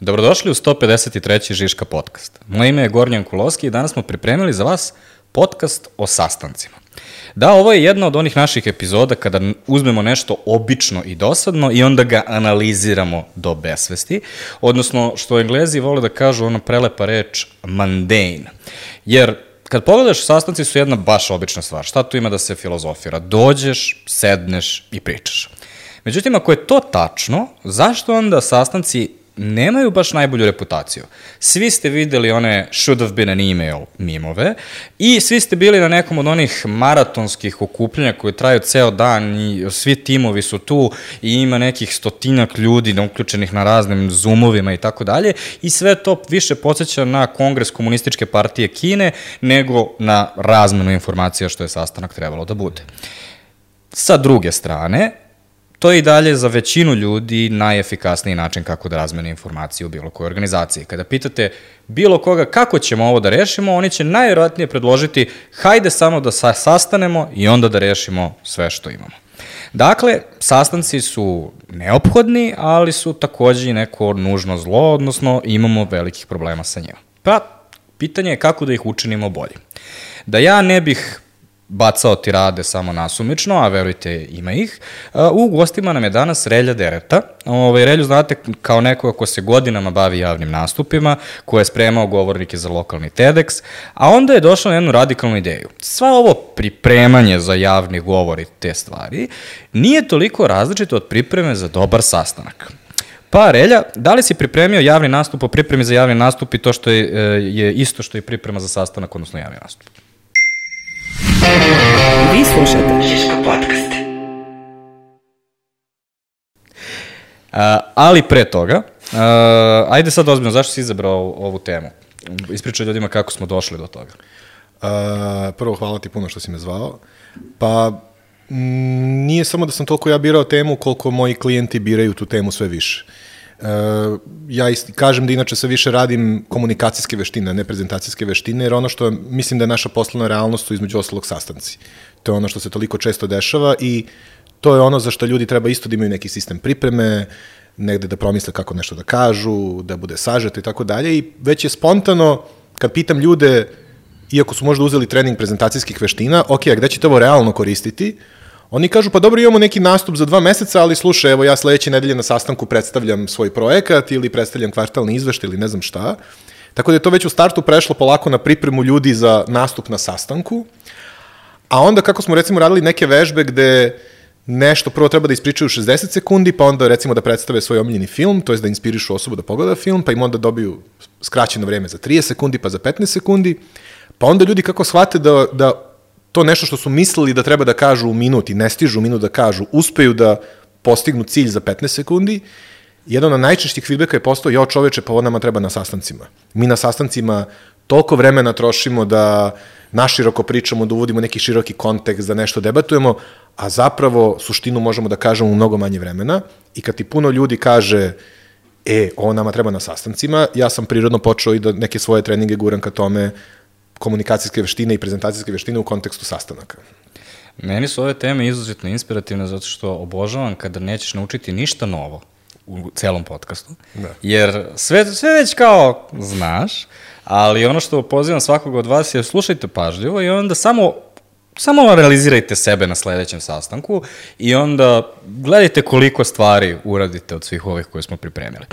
Dobrodošli u 153. Žiška podcast. Moje ime je Gornjan Kulovski i danas smo pripremili za vas podcast o sastancima. Da, ovo je jedna od onih naših epizoda kada uzmemo nešto obično i dosadno i onda ga analiziramo do besvesti, odnosno što englezi vole da kažu ona prelepa reč mundane. Jer kad pogledaš, sastanci su jedna baš obična stvar. Šta tu ima da se filozofira? Dođeš, sedneš i pričaš. Međutim, ako je to tačno, zašto onda sastanci nemaju baš najbolju reputaciju. Svi ste videli one should have been an email mimove i svi ste bili na nekom od onih maratonskih okupljanja koje traju ceo dan i svi timovi su tu i ima nekih stotinak ljudi uključenih na raznim zoomovima i tako dalje i sve to više podsjeća na kongres komunističke partije Kine nego na razmenu informacija što je sastanak trebalo da bude. Sa druge strane, To je i dalje za većinu ljudi najefikasniji način kako da razmene informacije u bilo kojoj organizaciji. Kada pitate bilo koga kako ćemo ovo da rešimo, oni će najvjerojatnije predložiti hajde samo da sa sastanemo i onda da rešimo sve što imamo. Dakle, sastanci su neophodni, ali su takođe i neko nužno zlo, odnosno imamo velikih problema sa njima. Pa, pitanje je kako da ih učinimo bolje. Da ja ne bih bacao tirade samo nasumično, a verujte ima ih. U gostima nam je danas Relja Dereta. Ovaj, Relju znate kao nekoga ko se godinama bavi javnim nastupima, ko je spremao govornike za lokalni TEDx, a onda je došao na jednu radikalnu ideju. Sva ovo pripremanje za javni govor i te stvari nije toliko različito od pripreme za dobar sastanak. Pa, Relja, da li si pripremio javni nastup o pripremi za javni nastup i to što je, je isto što je priprema za sastanak, odnosno javni nastup? Vi slušate Žiško podcast. Uh, ali pre toga, uh, ajde sad ozbiljno, zašto si izabrao ovu temu? Ispričaj ljudima kako smo došli do toga. Uh, prvo, hvala ti puno što si me zvao. Pa, m, nije samo da sam toliko ja birao temu, koliko moji klijenti biraju tu temu sve više. Uh, ja isti, kažem da inače sve više radim komunikacijske veštine, ne prezentacijske veštine, jer ono što mislim da je naša poslovna realnost su između ostalog sastanci. To je ono što se toliko često dešava i to je ono za što ljudi treba isto da imaju neki sistem pripreme, negde da promisle kako nešto da kažu, da bude sažeto i tako dalje i već je spontano kad pitam ljude, iako su možda uzeli trening prezentacijskih veština, ok, a gde ćete ovo realno koristiti? Oni kažu, pa dobro, imamo neki nastup za dva meseca, ali slušaj, evo ja sledeće nedelje na sastanku predstavljam svoj projekat ili predstavljam kvartalni izveštaj ili ne znam šta. Tako da je to već u startu prešlo polako na pripremu ljudi za nastup na sastanku. A onda kako smo recimo radili neke vežbe gde nešto prvo treba da ispričaju 60 sekundi, pa onda recimo da predstave svoj omiljeni film, to je da inspirišu osobu da pogleda film, pa im onda dobiju skraćeno vreme za 30 sekundi, pa za 15 sekundi, pa onda ljudi kako shvate da, da to nešto što su mislili da treba da kažu u minuti, ne stižu u minut da kažu, uspeju da postignu cilj za 15 sekundi, jedan od najčešćih feedbacka je postao, jo čoveče, pa ovo nama treba na sastancima. Mi na sastancima toliko vremena trošimo da naširoko pričamo, da uvodimo neki široki kontekst, da nešto debatujemo, a zapravo suštinu možemo da kažemo u mnogo manje vremena i kad ti puno ljudi kaže e, ovo nama treba na sastancima, ja sam prirodno počeo i da neke svoje treninge guram ka tome komunikacijske veštine i prezentacijske veštine u kontekstu sastanaka. Meni su ove teme izuzetno inspirativne zato što obožavam kada nećeš naučiti ništa novo u celom podcastu. Da. Jer sve, sve već kao znaš, ali ono što pozivam svakog od vas je slušajte pažljivo i onda samo samo realizirajte sebe na sledećem sastanku i onda gledajte koliko stvari uradite od svih ovih koje smo pripremili.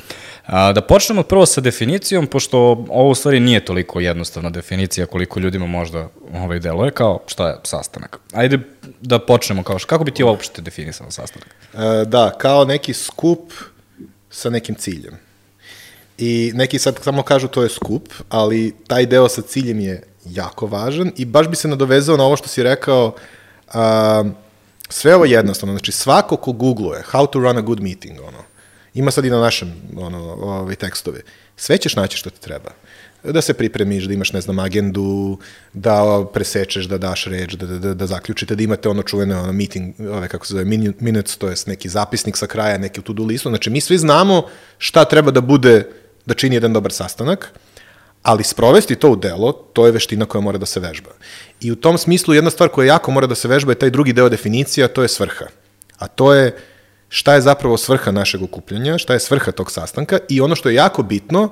A, da počnemo prvo sa definicijom, pošto ovo u stvari nije toliko jednostavna definicija koliko ljudima možda ovaj deluje, kao šta je sastanak. Ajde da počnemo kao kako bi ti uopšte definisao sastanak? E, da, kao neki skup sa nekim ciljem. I neki sad samo kažu to je skup, ali taj deo sa ciljem je jako važan i baš bi se nadovezao na ovo što si rekao, a, sve ovo jednostavno, znači svako ko googluje how to run a good meeting, ono, ima sad i na našem ono, ovaj, tekstove, sve ćeš naći što ti treba da se pripremiš, da imaš, ne znam, agendu, da presečeš, da daš reč, da, da, da zaključite, da imate ono čuvene ono meeting, ove, kako se zove, minutes, to je neki zapisnik sa kraja, neki to-do listu. Znači, mi svi znamo šta treba da bude, da čini jedan dobar sastanak, ali sprovesti to u delo, to je veština koja mora da se vežba. I u tom smislu jedna stvar koja jako mora da se vežba je taj drugi deo definicija, to je svrha. A to je šta je zapravo svrha našeg okupljanja, šta je svrha tog sastanka i ono što je jako bitno,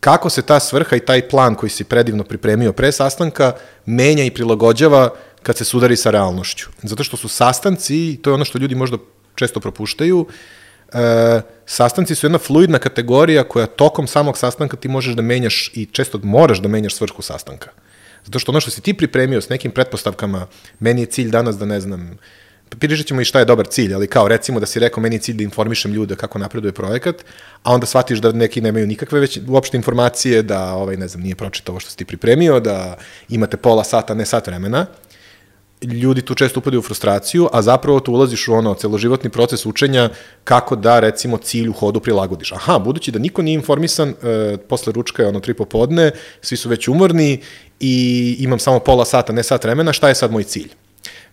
kako se ta svrha i taj plan koji si predivno pripremio pre sastanka menja i prilagođava kad se sudari sa realnošću. Zato što su sastanci, to je ono što ljudi možda često propuštaju, e, sastanci su jedna fluidna kategorija koja tokom samog sastanka ti možeš da menjaš i često moraš da menjaš svrhu sastanka. Zato što ono što si ti pripremio s nekim pretpostavkama, meni je cilj danas da ne znam, pričat ćemo i šta je dobar cilj, ali kao recimo da si rekao meni je cilj da informišem ljude kako napreduje projekat, a onda shvatiš da neki nemaju nikakve već uopšte informacije, da ovaj, ne znam, nije pročitao ovo što si ti pripremio, da imate pola sata, ne sat vremena, ljudi tu često upadaju u frustraciju, a zapravo tu ulaziš u ono celoživotni proces učenja kako da recimo cilj u hodu prilagodiš. Aha, budući da niko nije informisan, e, posle ručka je ono tri popodne, svi su već umorni i imam samo pola sata, ne sat vremena, šta je sad moj cilj?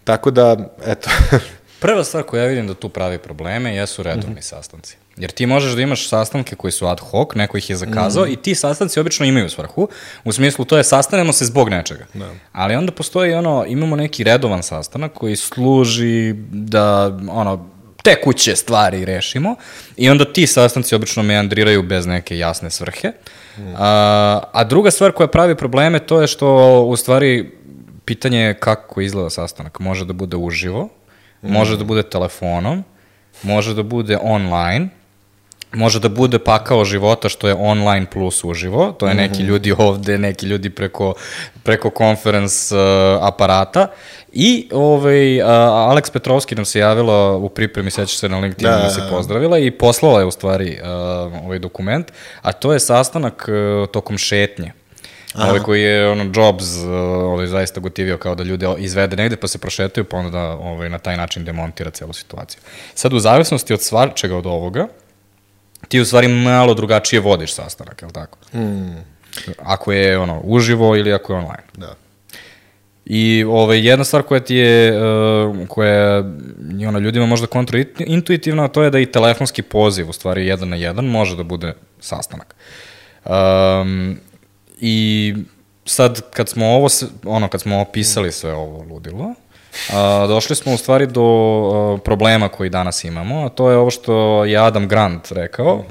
Tako da, eto, Prva stvar koju ja vidim da tu pravi probleme jesu redovni mm -hmm. sastanci. Jer ti možeš da imaš sastanke koji su ad hoc, neko ih je zakazao mm. i ti sastanci obično imaju svrhu. U smislu to je sastanemo se zbog nečega. Da. Ali onda postoji ono, imamo neki redovan sastanak koji služi da ono, tekuće stvari rešimo i onda ti sastanci obično meandriraju bez neke jasne svrhe. Mm. A, a druga stvar koja pravi probleme to je što u stvari pitanje je kako izgleda sastanak. Može da bude uživo, mm. može da bude telefonom, može da bude online, može da bude pakao života što je online plus uživo, to je neki mm -hmm. ljudi ovde, neki ljudi preko, preko conference uh, aparata i ovaj, uh, Aleks Petrovski nam se javila u pripremi, sećaš se na LinkedIn da, da se pozdravila i poslala je u stvari uh, ovaj dokument, a to je sastanak uh, tokom šetnje. Aha. ovaj koji je ono Jobs ovaj zaista gotivio kao da ljude izvede negde pa se prošetaju pa onda da ovaj na taj način demontira celu situaciju. Sad u zavisnosti od čega od ovoga ti u stvari malo drugačije vodiš sastanak, je li tako? Mm. Ako je ono uživo ili ako je online. Da. I ovaj, jedna stvar koja ti je, uh, koja je ono, ljudima možda kontraintuitivna, to je da i telefonski poziv, u stvari jedan na jedan, može da bude sastanak. Um, I sad kad smo ovo, ono, kad smo opisali sve ovo ludilo, a, došli smo u stvari do a, problema koji danas imamo, a to je ovo što je Adam Grant rekao.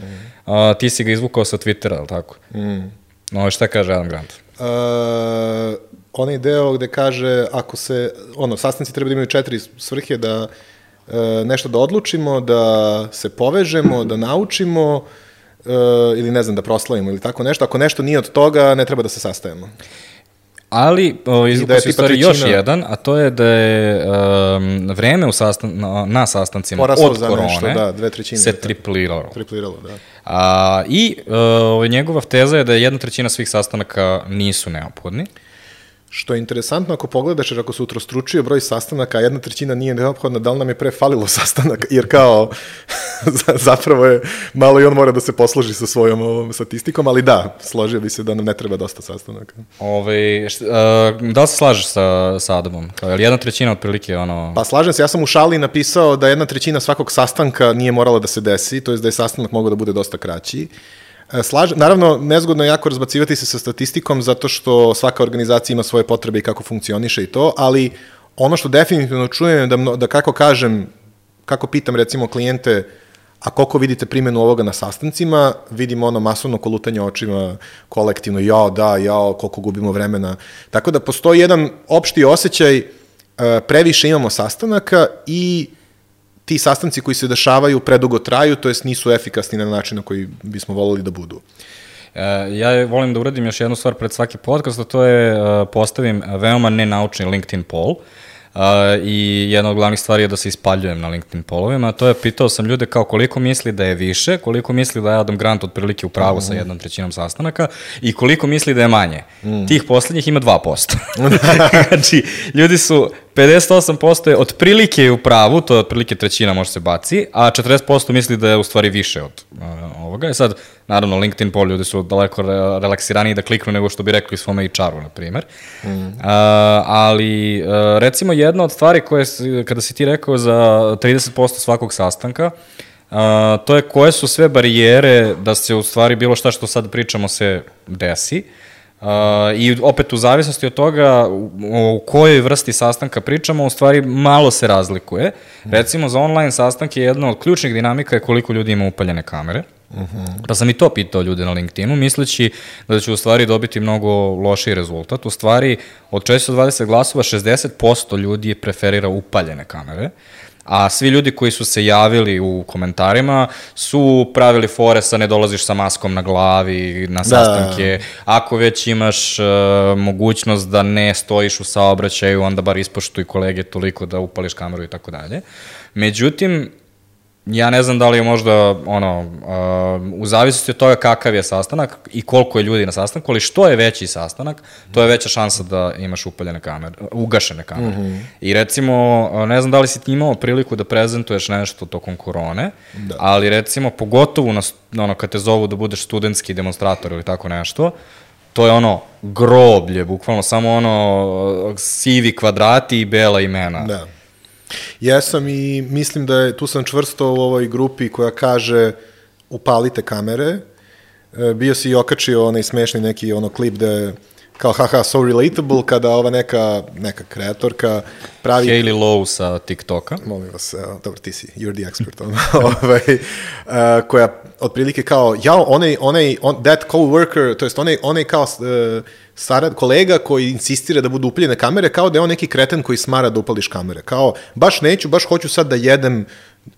A, ti si ga izvukao sa Twittera, ali tako? Mm. No, šta kaže Adam Grant? Uh, onaj deo gde kaže, ako se, ono, sastanci treba da imaju četiri svrhe, da uh, nešto da odlučimo, da se povežemo, da naučimo, uh, ili ne znam, da proslavimo ili tako nešto. Ako nešto nije od toga, ne treba da se sastajemo. Ali o, izvuku da se stvari još jedan, a to je da je um, vreme u sastan, na, na sastancima Poraslo od korone nešto, da, dve trećine, se tripliralo. Tripliralo, da. A, I uh, njegova teza je da jedna trećina svih sastanaka nisu neophodni. Što je interesantno ako pogledaš, jer ako se utrostručio broj sastanaka, a jedna trećina nije neophodna, da li nam je pre falilo sastanak, jer kao zapravo je, malo i on mora da se posloži sa svojom ovom statistikom, ali da, složio bi se da nam ne treba dosta sastanaka. Ove, šta, uh, da li se slažeš sa, sa Adamom? Kao, je li jedna trećina otprilike ono... Pa slažem se, ja sam u šali napisao da jedna trećina svakog sastanka nije morala da se desi, to je da je sastanak mogao da bude dosta kraći. E, slažem, naravno, nezgodno je jako razbacivati se sa statistikom zato što svaka organizacija ima svoje potrebe i kako funkcioniše i to, ali ono što definitivno čujem da, da kako kažem, kako pitam recimo klijente, a koliko vidite primjenu ovoga na sastancima, vidimo ono masovno kolutanje očima kolektivno, jao, da, jao, koliko gubimo vremena. Tako da postoji jedan opšti osjećaj, e, previše imamo sastanaka i ti sastanci koji se dešavaju predugo traju, to jest nisu efikasni na način na koji bismo volili da budu. E, ja volim da uradim još jednu stvar pred svaki podcast, a to je e, postavim veoma nenaučni LinkedIn poll. Uh, I jedna od glavnih stvari je da se ispaljujem na LinkedIn polovima, a to je pitao sam ljude kao koliko misli da je više, koliko misli da je Adam Grant otprilike u pravu mm. sa jednom trećinom sastanaka i koliko misli da je manje. Mm. Tih poslednjih ima 2%. znači, ljudi su 58% je otprilike u pravu, to je otprilike trećina može se baci, a 40% misli da je u stvari više od uh, ovoga. I sad, naravno, LinkedIn pol ljudi su daleko re, relaksiraniji da kliknu nego što bi rekli svome HR-u, na primer. Mm. Uh, ali, uh, recimo, jedna od stvari koje, kada si ti rekao za 30% svakog sastanka, Uh, to je koje su sve barijere da se u stvari bilo šta što sad pričamo se desi. Uh, I opet u zavisnosti od toga o kojoj vrsti sastanka pričamo, u stvari malo se razlikuje. Recimo za online sastanke jedno od ključnih dinamika je koliko ljudi ima upaljene kamere. Pa sam i to pitao ljude na LinkedInu, misleći da ću u stvari dobiti mnogo lošiji rezultat. U stvari, od 420 glasova, 60% ljudi preferira upaljene kamere, a svi ljudi koji su se javili u komentarima su pravili fore sa ne dolaziš sa maskom na glavi, na sastanke. Ako već imaš uh, mogućnost da ne stojiš u saobraćaju, onda bar ispoštuj kolege toliko da upališ kameru i tako dalje. Međutim, ja ne znam da li je možda ono, uh, u zavisnosti od toga kakav je sastanak i koliko je ljudi na sastanku, ali što je veći sastanak, to je veća šansa da imaš upaljene kamere, ugašene kamere. Mm -hmm. I recimo, uh, ne znam da li si ti imao priliku da prezentuješ nešto tokom korone, da. ali recimo, pogotovo na, ono, kad te zovu da budeš studentski demonstrator ili tako nešto, to je ono groblje, bukvalno samo ono sivi kvadrati i bela imena. Da. Jesam i mislim da je, tu sam čvrsto u ovoj grupi koja kaže upalite kamere. E, bio si i okačio onaj smešni neki ono klip da je kao haha so relatable kada ova neka neka kreatorka pravi Hailey Lowe sa TikToka. Molim vas, evo, dobro ti si, you're the expert on ovaj uh, koja otprilike kao ja onaj onaj on, that coworker, to jest onaj onaj kao uh, sarad, kolega koji insistira da budu upaljene kamere kao da je on neki kreten koji smara da upališ kamere. Kao baš neću, baš hoću sad da jedem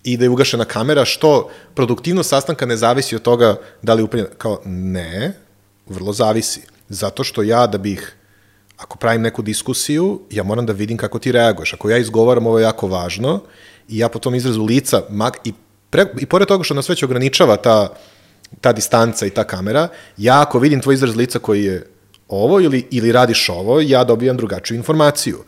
i da je ugašena kamera, što produktivnost sastanka ne zavisi od toga da li je upaljena. Kao ne, vrlo zavisi Zato što ja da bih, ako pravim neku diskusiju, ja moram da vidim kako ti reaguješ. Ako ja izgovaram ovo je jako važno i ja po tom izrazu lica, mak, i, pre, i pored toga što nas već ograničava ta, ta distanca i ta kamera, ja ako vidim tvoj izraz lica koji je ovo ili, ili radiš ovo, ja dobijam drugačiju informaciju.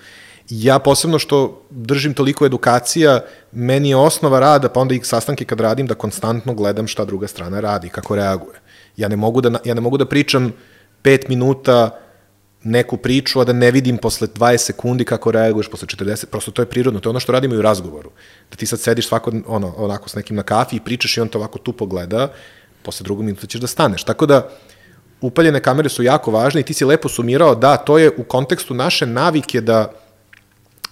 Ja posebno što držim toliko edukacija, meni je osnova rada, pa onda i sastanke kad radim, da konstantno gledam šta druga strana radi, kako reaguje. Ja ne mogu da, ja ne mogu da pričam uh, pet minuta neku priču, a da ne vidim posle 20 sekundi kako reaguješ posle 40, prosto to je prirodno, to je ono što radimo i u razgovoru. Da ti sad sediš svako, ono, onako s nekim na kafi i pričaš i on te ovako tu pogleda, posle drugog minuta ćeš da staneš. Tako da, upaljene kamere su jako važne i ti si lepo sumirao da to je u kontekstu naše navike da,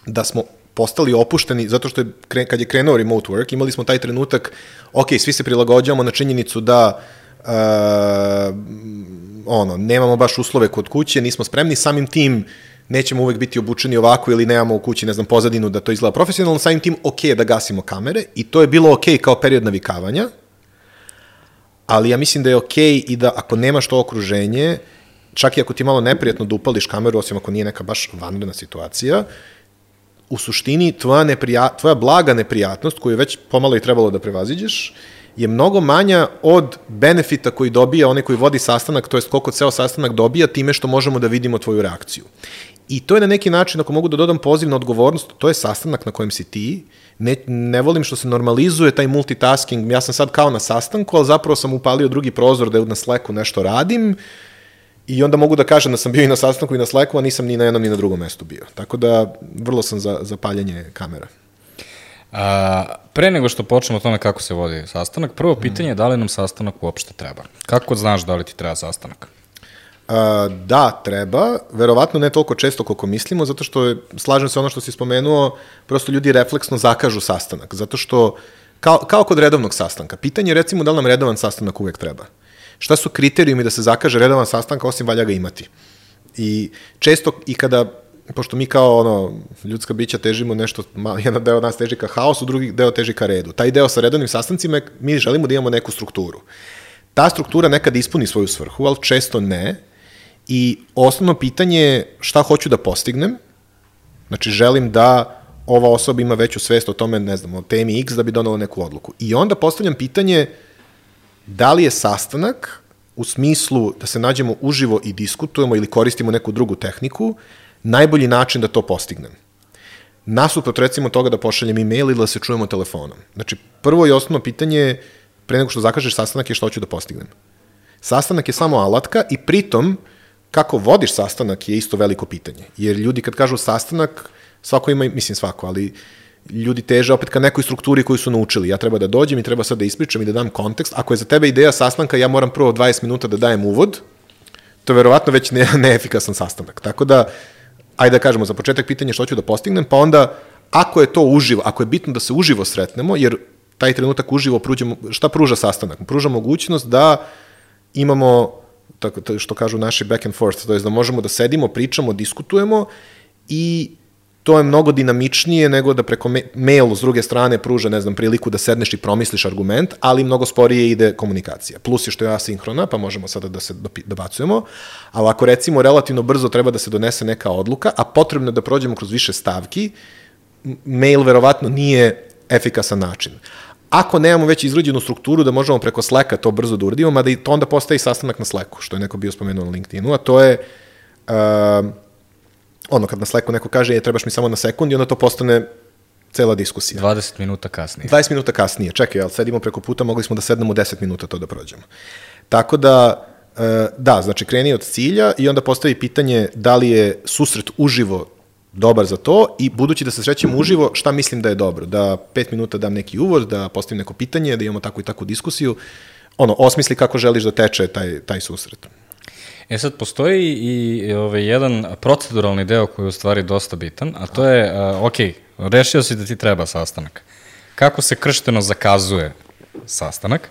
da smo postali opušteni, zato što je, kad je krenuo remote work, imali smo taj trenutak, ok, svi se prilagođavamo na činjenicu da uh, ono, nemamo baš uslove kod kuće, nismo spremni, samim tim nećemo uvek biti obučeni ovako ili nemamo u kući, ne znam, pozadinu da to izgleda profesionalno, samim tim ok da gasimo kamere i to je bilo ok kao period navikavanja, ali ja mislim da je ok i da ako nemaš to okruženje, čak i ako ti malo neprijatno da upališ kameru, osim ako nije neka baš vanredna situacija, u suštini tvoja, neprija, tvoja blaga neprijatnost koju već pomalo i trebalo da prevaziđeš, je mnogo manja od benefita koji dobija onaj koji vodi sastanak, to jest koliko ceo sastanak dobija time što možemo da vidimo tvoju reakciju. I to je na neki način, ako mogu da dodam poziv na odgovornost, to je sastanak na kojem si ti. Ne, ne volim što se normalizuje taj multitasking. Ja sam sad kao na sastanku, ali zapravo sam upalio drugi prozor da na Slacku nešto radim i onda mogu da kažem da sam bio i na sastanku i na Slacku, a nisam ni na jednom ni na drugom mestu bio. Tako da vrlo sam za, za paljenje kamera. A, pre nego što počnemo o tome kako se vodi sastanak, prvo pitanje je da li nam sastanak uopšte treba? Kako znaš da li ti treba sastanak? A, da, treba. Verovatno ne toliko često koliko mislimo, zato što je, slažem se ono što si spomenuo, prosto ljudi refleksno zakažu sastanak, zato što, kao, kao kod redovnog sastanka, pitanje je recimo da li nam redovan sastanak uvek treba. Šta su kriterijumi da se zakaže redovan sastanak, osim valja ga imati? I često i kada pošto mi kao ono, ljudska bića težimo nešto, jedan deo nas teži ka haosu, drugi deo teži ka redu. Taj deo sa redovnim sastancima, mi želimo da imamo neku strukturu. Ta struktura nekad ispuni svoju svrhu, ali često ne. I osnovno pitanje je šta hoću da postignem. Znači, želim da ova osoba ima veću svest o tome, ne znam, o temi X da bi donala neku odluku. I onda postavljam pitanje da li je sastanak u smislu da se nađemo uživo i diskutujemo ili koristimo neku drugu tehniku, najbolji način da to postignem. Nasuprot recimo toga da pošaljem e-mail ili da se čujemo telefonom. Znači, prvo i osnovno pitanje pre nego što zakažeš sastanak je što hoću da postignem. Sastanak je samo alatka i pritom kako vodiš sastanak je isto veliko pitanje. Jer ljudi kad kažu sastanak, svako ima, mislim svako, ali ljudi teže opet ka nekoj strukturi koju su naučili. Ja treba da dođem i treba sad da ispričam i da dam kontekst. Ako je za tebe ideja sastanka, ja moram prvo 20 minuta da dajem uvod, to je verovatno već ne, neefikasan sastanak. Tako da, ajde da kažemo, za početak pitanje što ću da postignem, pa onda, ako je to uživo, ako je bitno da se uživo sretnemo, jer taj trenutak uživo pruđemo, šta pruža sastanak? Pruža mogućnost da imamo, tako, to što kažu naši back and forth, to je da možemo da sedimo, pričamo, diskutujemo i to je mnogo dinamičnije nego da preko mailu s druge strane pruža, ne znam, priliku da sedneš i promisliš argument, ali mnogo sporije ide komunikacija. Plus je što je asinhrona, pa možemo sada da se dobacujemo, ali ako recimo relativno brzo treba da se donese neka odluka, a potrebno je da prođemo kroz više stavki, mail verovatno nije efikasan način. Ako nemamo već izrađenu strukturu da možemo preko Slacka to brzo da uradimo, mada i to onda postaje sastanak na Slacku, što je neko bio spomenuo na LinkedInu, a to je uh, ono, kad na Slacku neko kaže, je, trebaš mi samo na sekund i onda to postane cela diskusija. 20 minuta kasnije. 20 minuta kasnije. Čekaj, ali sedimo preko puta, mogli smo da sednemo 10 minuta to da prođemo. Tako da, e, da, znači kreni od cilja i onda postavi pitanje da li je susret uživo dobar za to i budući da se srećemo uživo, šta mislim da je dobro? Da pet minuta dam neki uvod, da postavim neko pitanje, da imamo takvu i takvu diskusiju, ono, osmisli kako želiš da teče taj, taj susret. E sad, postoji i ovaj, jedan proceduralni deo koji je u stvari dosta bitan, a to je, uh, ok, rešio si da ti treba sastanak. Kako se kršteno zakazuje sastanak?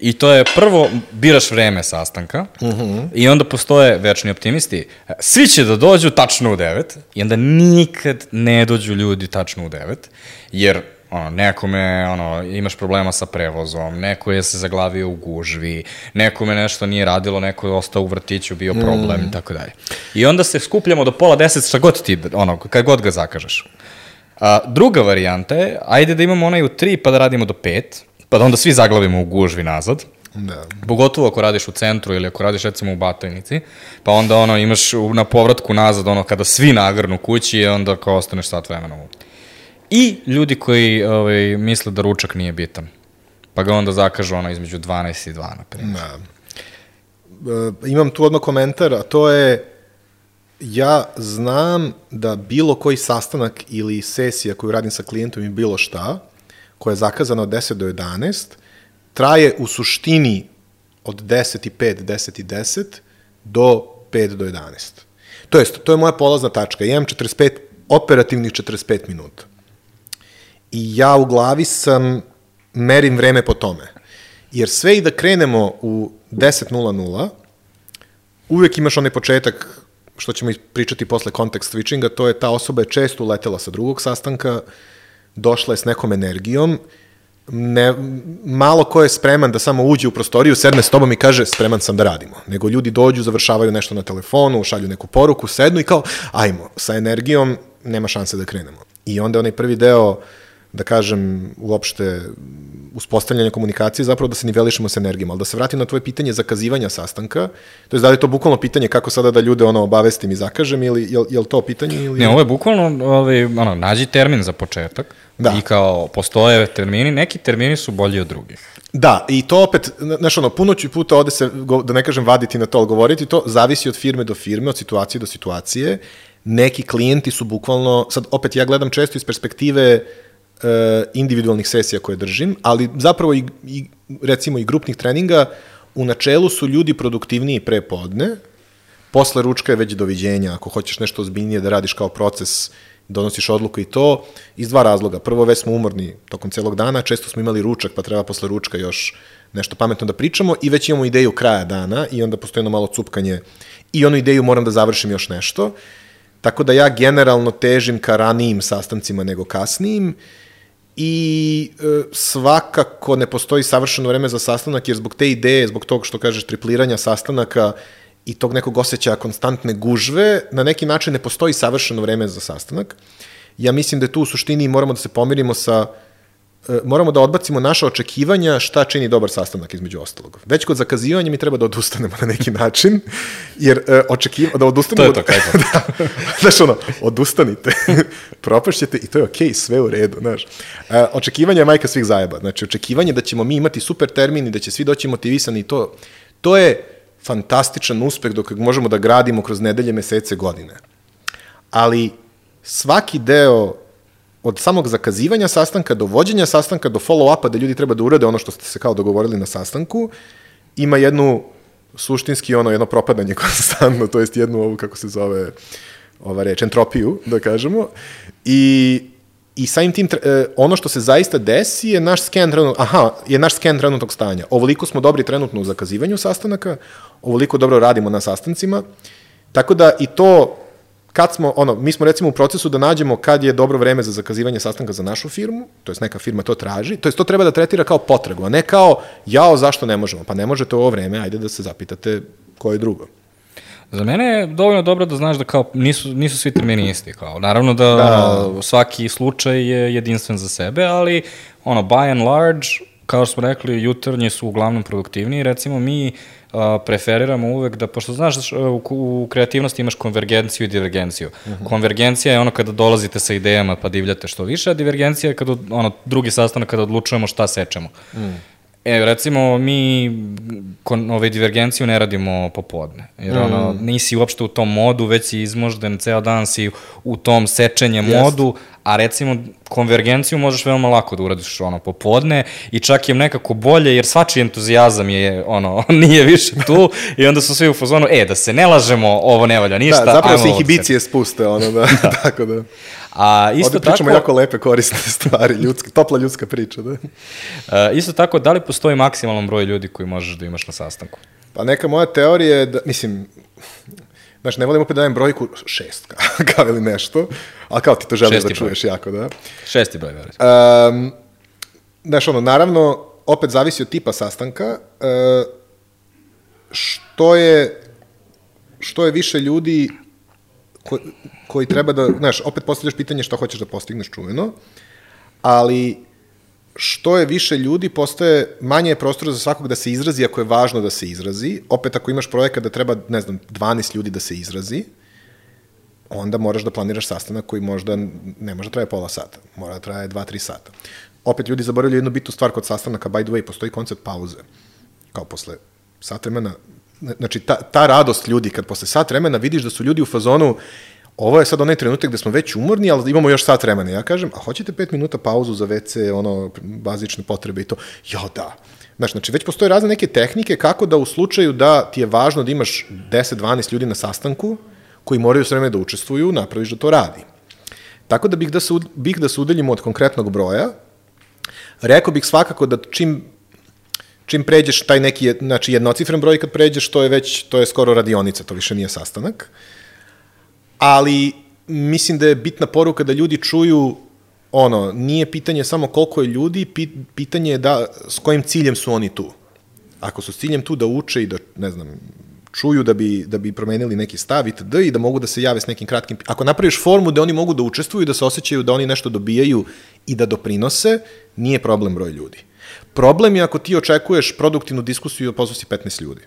I to je prvo, biraš vreme sastanka uh -huh. i onda postoje večni optimisti. Svi će da dođu tačno u 9 i onda nikad ne dođu ljudi tačno u 9, jer ono, nekome, ono, imaš problema sa prevozom, neko je se zaglavio u gužvi, nekome nešto nije radilo, neko je ostao u vrtiću, bio problem mm. i tako dalje. I onda se skupljamo do pola deset, šta god ti, ono, kad god ga zakažeš. A, druga varijanta je, ajde da imamo onaj u tri pa da radimo do pet, pa da onda svi zaglavimo u gužvi nazad, Da. Pogotovo ako radiš u centru ili ako radiš recimo u Batajnici, pa onda ono imaš na povratku nazad ono kada svi nagrnu kući, onda kao ostaneš sat vremena u I ljudi koji ovaj, misle da ručak nije bitan. Pa ga onda zakažu ono između 12 i 2, na primjer. Da. E, imam tu odmah komentar, a to je ja znam da bilo koji sastanak ili sesija koju radim sa klijentom i bilo šta, koja je zakazana od 10 do 11, traje u suštini od 10 i 5, 10 i 10 do 5 do 11. To jest, to je moja polazna tačka. Ja imam 45, operativnih 45 minuta i ja u glavi sam, merim vreme po tome. Jer sve i da krenemo u 10.00, uvek imaš onaj početak, što ćemo pričati posle kontekst switchinga, to je ta osoba je često uletela sa drugog sastanka, došla je s nekom energijom, ne, malo ko je spreman da samo uđe u prostoriju, sedne s tobom i kaže spreman sam da radimo. Nego ljudi dođu, završavaju nešto na telefonu, šalju neku poruku, sednu i kao ajmo, sa energijom nema šanse da krenemo. I onda onaj prvi deo uh, da kažem, uopšte uspostavljanje komunikacije, zapravo da se nivelišemo s energijom. Ali da se vratim na tvoje pitanje zakazivanja sastanka, to je da li je to bukvalno pitanje kako sada da ljude ono obavestim i zakažem ili je, je li to pitanje? Ili... Ne, ovo je bukvalno, ovaj, ono, nađi termin za početak da. i kao postoje termini, neki termini su bolji od drugih. Da, i to opet, znaš ono, puno ću puta ovde se, da ne kažem vaditi na to, ali govoriti, to zavisi od firme do firme, od situacije do situacije. Neki klijenti su bukvalno, sad opet ja gledam često iz perspektive e, individualnih sesija koje držim, ali zapravo i, i recimo i grupnih treninga, u načelu su ljudi produktivniji pre podne, posle ručka je već doviđenja, ako hoćeš nešto ozbiljnije da radiš kao proces, donosiš odluku i to, iz dva razloga. Prvo, već smo umorni tokom celog dana, često smo imali ručak, pa treba posle ručka još nešto pametno da pričamo i već imamo ideju kraja dana i onda postoji jedno malo cupkanje i onu ideju moram da završim još nešto. Tako da ja generalno težim ka ranijim sastancima nego kasnijim i e, svakako ne postoji savršeno vreme za sastanak, jer zbog te ideje, zbog tog što kažeš tripliranja sastanaka i tog nekog osjećaja konstantne gužve, na neki način ne postoji savršeno vreme za sastanak. Ja mislim da tu u suštini moramo da se pomirimo sa E, moramo da odbacimo naša očekivanja šta čini dobar sastanak između ostalog. Već kod zakazivanja mi treba da odustanemo na neki način, jer uh, očekiva, da odustanemo... To je to, kaj to. da, znaš ono, odustanite, propašćete i to je okej, okay, sve u redu, znaš. Uh, očekivanje je majka svih zajeba, znači očekivanje da ćemo mi imati super termin i da će svi doći motivisani i to, to je fantastičan uspeh dok možemo da gradimo kroz nedelje, mesece, godine. Ali svaki deo od samog zakazivanja sastanka do vođenja sastanka do follow-upa da ljudi treba da urade ono što ste se kao dogovorili na sastanku, ima jednu suštinski ono jedno propadanje konstantno, to jest jednu ovu, kako se zove, ova reč, entropiju, da kažemo. I, i samim tim, tre- e, ono što se zaista desi je naš sken trenutnog, aha, je naš sken trenutnog stanja. Ovoliko smo dobri trenutno u zakazivanju sastanaka, ovoliko dobro radimo na sastancima, tako da i to kad smo, ono, mi smo recimo u procesu da nađemo kad je dobro vreme za zakazivanje sastanka za našu firmu, to jest neka firma to traži, to jest to treba da tretira kao potragu, a ne kao, jao, zašto ne možemo? Pa ne možete u ovo vreme, ajde da se zapitate ko je drugo. Za mene je dovoljno dobro da znaš da kao nisu, nisu svi termini isti. Kao. Naravno da, Da. Ono, svaki slučaj je jedinstven za sebe, ali ono, by and large, kao što smo rekli, jutarnji su uglavnom produktivniji. Recimo mi a, preferiramo uvek da, pošto znaš š- u, u kreativnosti imaš konvergenciju i divergenciju. Uh -huh. Konvergencija je ono kada dolazite sa idejama pa divljate što više, a divergencija je kada, ono, drugi sastanak kada odlučujemo šta sečemo. Mm. E, recimo, mi kon, ove divergenciju ne radimo popodne, jer ono, nisi uopšte u tom modu, već si izmožden, ceo dan si u tom sečenje modu, a recimo konvergenciju možeš veoma lako da uradiš ono popodne i čak je nekako bolje jer svačiji entuzijazam je ono nije više tu i onda su svi u fazonu e da se ne lažemo ovo ne valja ništa da, zapravo se inhibicije spuste, ono, da, tako da. A isto tako, pričamo jako lepe, korisne stvari, ljudske, topla ljudska priča, da. uh, isto tako, da li postoji maksimalan broj ljudi koji možeš da imaš na sastanku? Pa neka moja teorija je da, mislim, znaš, ne volim opet da dajem brojku šest, kao, kao ili nešto, ali kao ti to želiš Šesti da broj. čuješ jako, da. Šesti broj, verujem. Um, znaš, ono, naravno, opet zavisi od tipa sastanka, uh, što je, što je više ljudi ko, koji treba da, znaš, opet postavljaš pitanje šta hoćeš da postigneš čuveno, ali što je više ljudi, postaje manje je prostora za svakog da se izrazi ako je važno da se izrazi. Opet ako imaš projekat da treba, ne znam, 12 ljudi da se izrazi, onda moraš da planiraš sastanak koji možda ne može da traje pola sata, mora da traje 2-3 sata. Opet ljudi zaboravljaju jednu bitnu stvar kod sastanaka, by the way, postoji koncept pauze. Kao posle sat vremena, znači ta, ta radost ljudi kad posle sat vremena vidiš da su ljudi u fazonu ovo je sad onaj trenutak gde smo već umorni, ali imamo još sat vremena. Ja kažem, a hoćete pet minuta pauzu za WC, ono, bazične potrebe i to? Ja, da. Znaš, znači, već postoje razne neke tehnike kako da u slučaju da ti je važno da imaš 10-12 ljudi na sastanku, koji moraju sve vreme da učestvuju, napraviš da to radi. Tako da bih da se, bih da se udaljimo od konkretnog broja, rekao bih svakako da čim čim pređeš taj neki, znači jednocifren broj kad pređeš, to je već, to je skoro radionica, to više nije sastanak. Ali mislim da je bitna poruka da ljudi čuju ono, nije pitanje samo koliko je ljudi, pi- pitanje je da, s kojim ciljem su oni tu. Ako su s ciljem tu da uče i da, ne znam, čuju da bi, da bi promenili neki stav itd. i da mogu da se jave s nekim kratkim... Ako napraviš formu da oni mogu da učestvuju da se osjećaju da oni nešto dobijaju i da doprinose, nije problem broj ljudi. Problem je ako ti očekuješ produktivnu diskusiju i pozvao si 15 ljudi.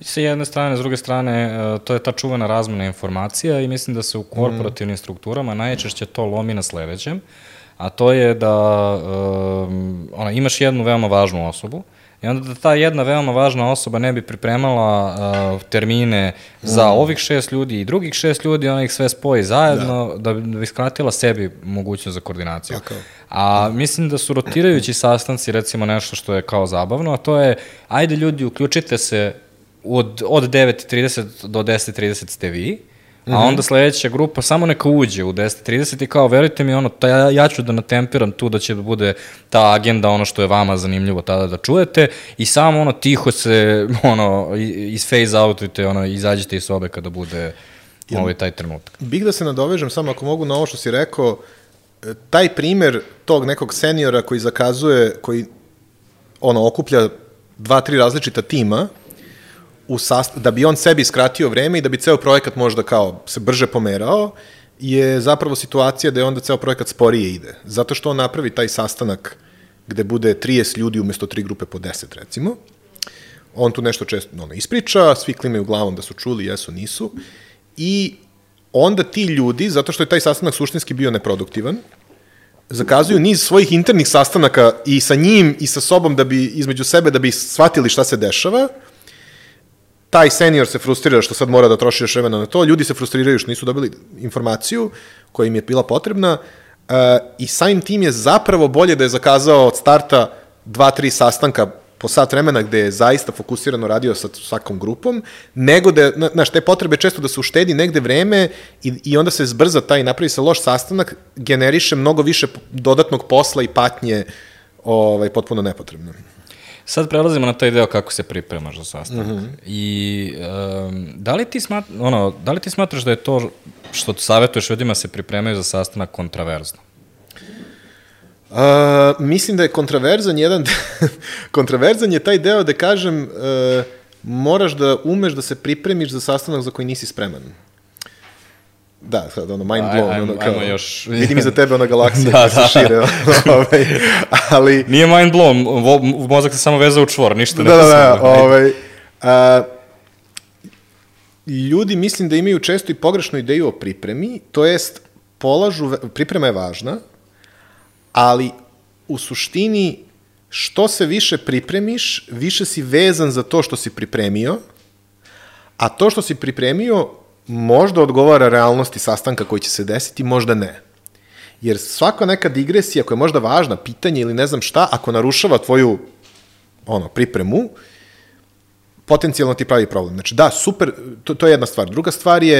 Sa jedne strane, s druge strane, e, to je ta čuvena razmena informacija i mislim da se u korporativnim strukturama najčešće to lomi na sledećem, a to je da um, ona, imaš jednu veoma važnu osobu i onda da ta jedna veoma važna osoba ne bi pripremala uh, termine za ovih šest ljudi i drugih šest ljudi, ona ih sve spoji zajedno da, da bi skratila sebi mogućnost za koordinaciju. Tako. A mislim da su rotirajući sastanci recimo nešto što je kao zabavno, a to je ajde ljudi uključite se od, od 9.30 do 10.30 ste vi, a onda sledeća grupa samo neka uđe u 10.30 i kao verujte mi ono, ta, ja, ja ću da natempiram tu da će da bude ta agenda ono što je vama zanimljivo tada da čujete i samo ono tiho se ono iz phase outujte, ono izađite iz sobe kada bude ovaj taj trenutak. Bih da se nadovežem samo ako mogu na ovo što si rekao, e, taj primer tog nekog seniora koji zakazuje, koji ono okuplja dva, tri različita tima, u sast da bi on sebi skratio vreme i da bi ceo projekat možda kao se brže pomerao, je zapravo situacija da je onda ceo projekat sporije ide. Zato što on napravi taj sastanak gde bude 30 ljudi umesto tri grupe po 10 recimo. On tu nešto često ono, ispriča, svi klimaju glavom da su čuli, jesu, nisu. I onda ti ljudi, zato što je taj sastanak suštinski bio neproduktivan, zakazuju niz svojih internih sastanaka i sa njim i sa sobom da bi između sebe da bi shvatili šta se dešava. Taj senior se frustrira što sad mora da troši još vremena na to, ljudi se frustriraju što nisu dobili informaciju koja im je bila potrebna uh, i samim tim je zapravo bolje da je zakazao od starta dva, tri sastanka po sat vremena gde je zaista fokusirano radio sa svakom grupom, nego da, na- znaš, te potrebe često da se uštedi negde vreme i, i onda se zbrza taj i napravi se loš sastanak, generiše mnogo više dodatnog posla i patnje ovaj, potpuno nepotrebno. Sad prelazimo na taj deo kako se pripremaš za sastanak. Mm -hmm. I um, da, li ti smat, ono, da li ti smatraš da je to što savjetuješ ljudima da se pripremaju za sastanak kontraverzno? Uh, mislim da je kontraverzan jedan, kontraverzan je taj deo da kažem, uh, moraš da umeš da se pripremiš za sastanak za koji nisi spreman. Da, sad ono, mind blown. ajmo- ono, kao, ajmo još- Vidim iza tebe ona galaksija Da, da, se da. šire. ovaj, ali, Nije mind blown, vo, mozak se samo veza u čvor, ništa ne da, da, da, ovaj, a, ljudi mislim da imaju često i pogrešnu ideju o pripremi, to jest polažu, priprema je važna, ali u suštini što se više pripremiš, više si vezan za to što si pripremio, a to što si pripremio možda odgovara realnosti sastanka koji će se desiti, možda ne. Jer svaka neka digresija koja je možda važna, pitanje ili ne znam šta, ako narušava tvoju ono, pripremu, potencijalno ti pravi problem. Znači, da, super, to, to je jedna stvar. Druga stvar je,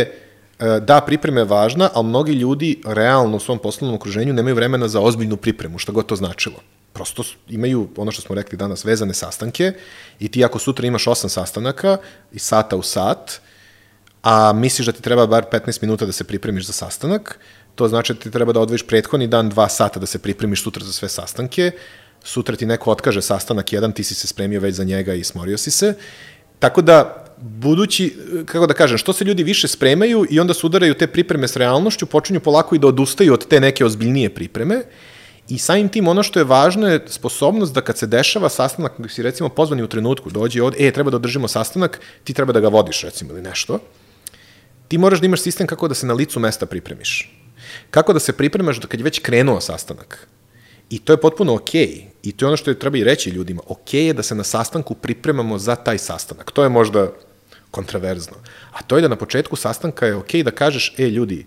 e, da, priprema je važna, ali mnogi ljudi realno u svom poslovnom okruženju nemaju vremena za ozbiljnu pripremu, šta god to značilo. Prosto imaju, ono što smo rekli danas, vezane sastanke i ti ako sutra imaš osam sastanaka i sata u sat, a misliš da ti treba bar 15 minuta da se pripremiš za sastanak, to znači da ti treba da odvojiš prethodni dan dva sata da se pripremiš sutra za sve sastanke, sutra ti neko otkaže sastanak jedan, ti si se spremio već za njega i smorio si se. Tako da, budući, kako da kažem, što se ljudi više spremaju i onda sudaraju te pripreme s realnošću, počinju polako i da odustaju od te neke ozbiljnije pripreme. I samim tim ono što je važno je sposobnost da kad se dešava sastanak, gde si recimo pozvani u trenutku, dođe od, e, treba da održimo sastanak, ti treba da ga vodiš recimo ili nešto, ti moraš da imaš sistem kako da se na licu mesta pripremiš. Kako da se pripremaš kad je već krenuo sastanak. I to je potpuno okej. Okay. I to je ono što je treba i reći ljudima. Okej okay je da se na sastanku pripremamo za taj sastanak. To je možda kontraverzno. A to je da na početku sastanka je okej okay da kažeš, e, ljudi,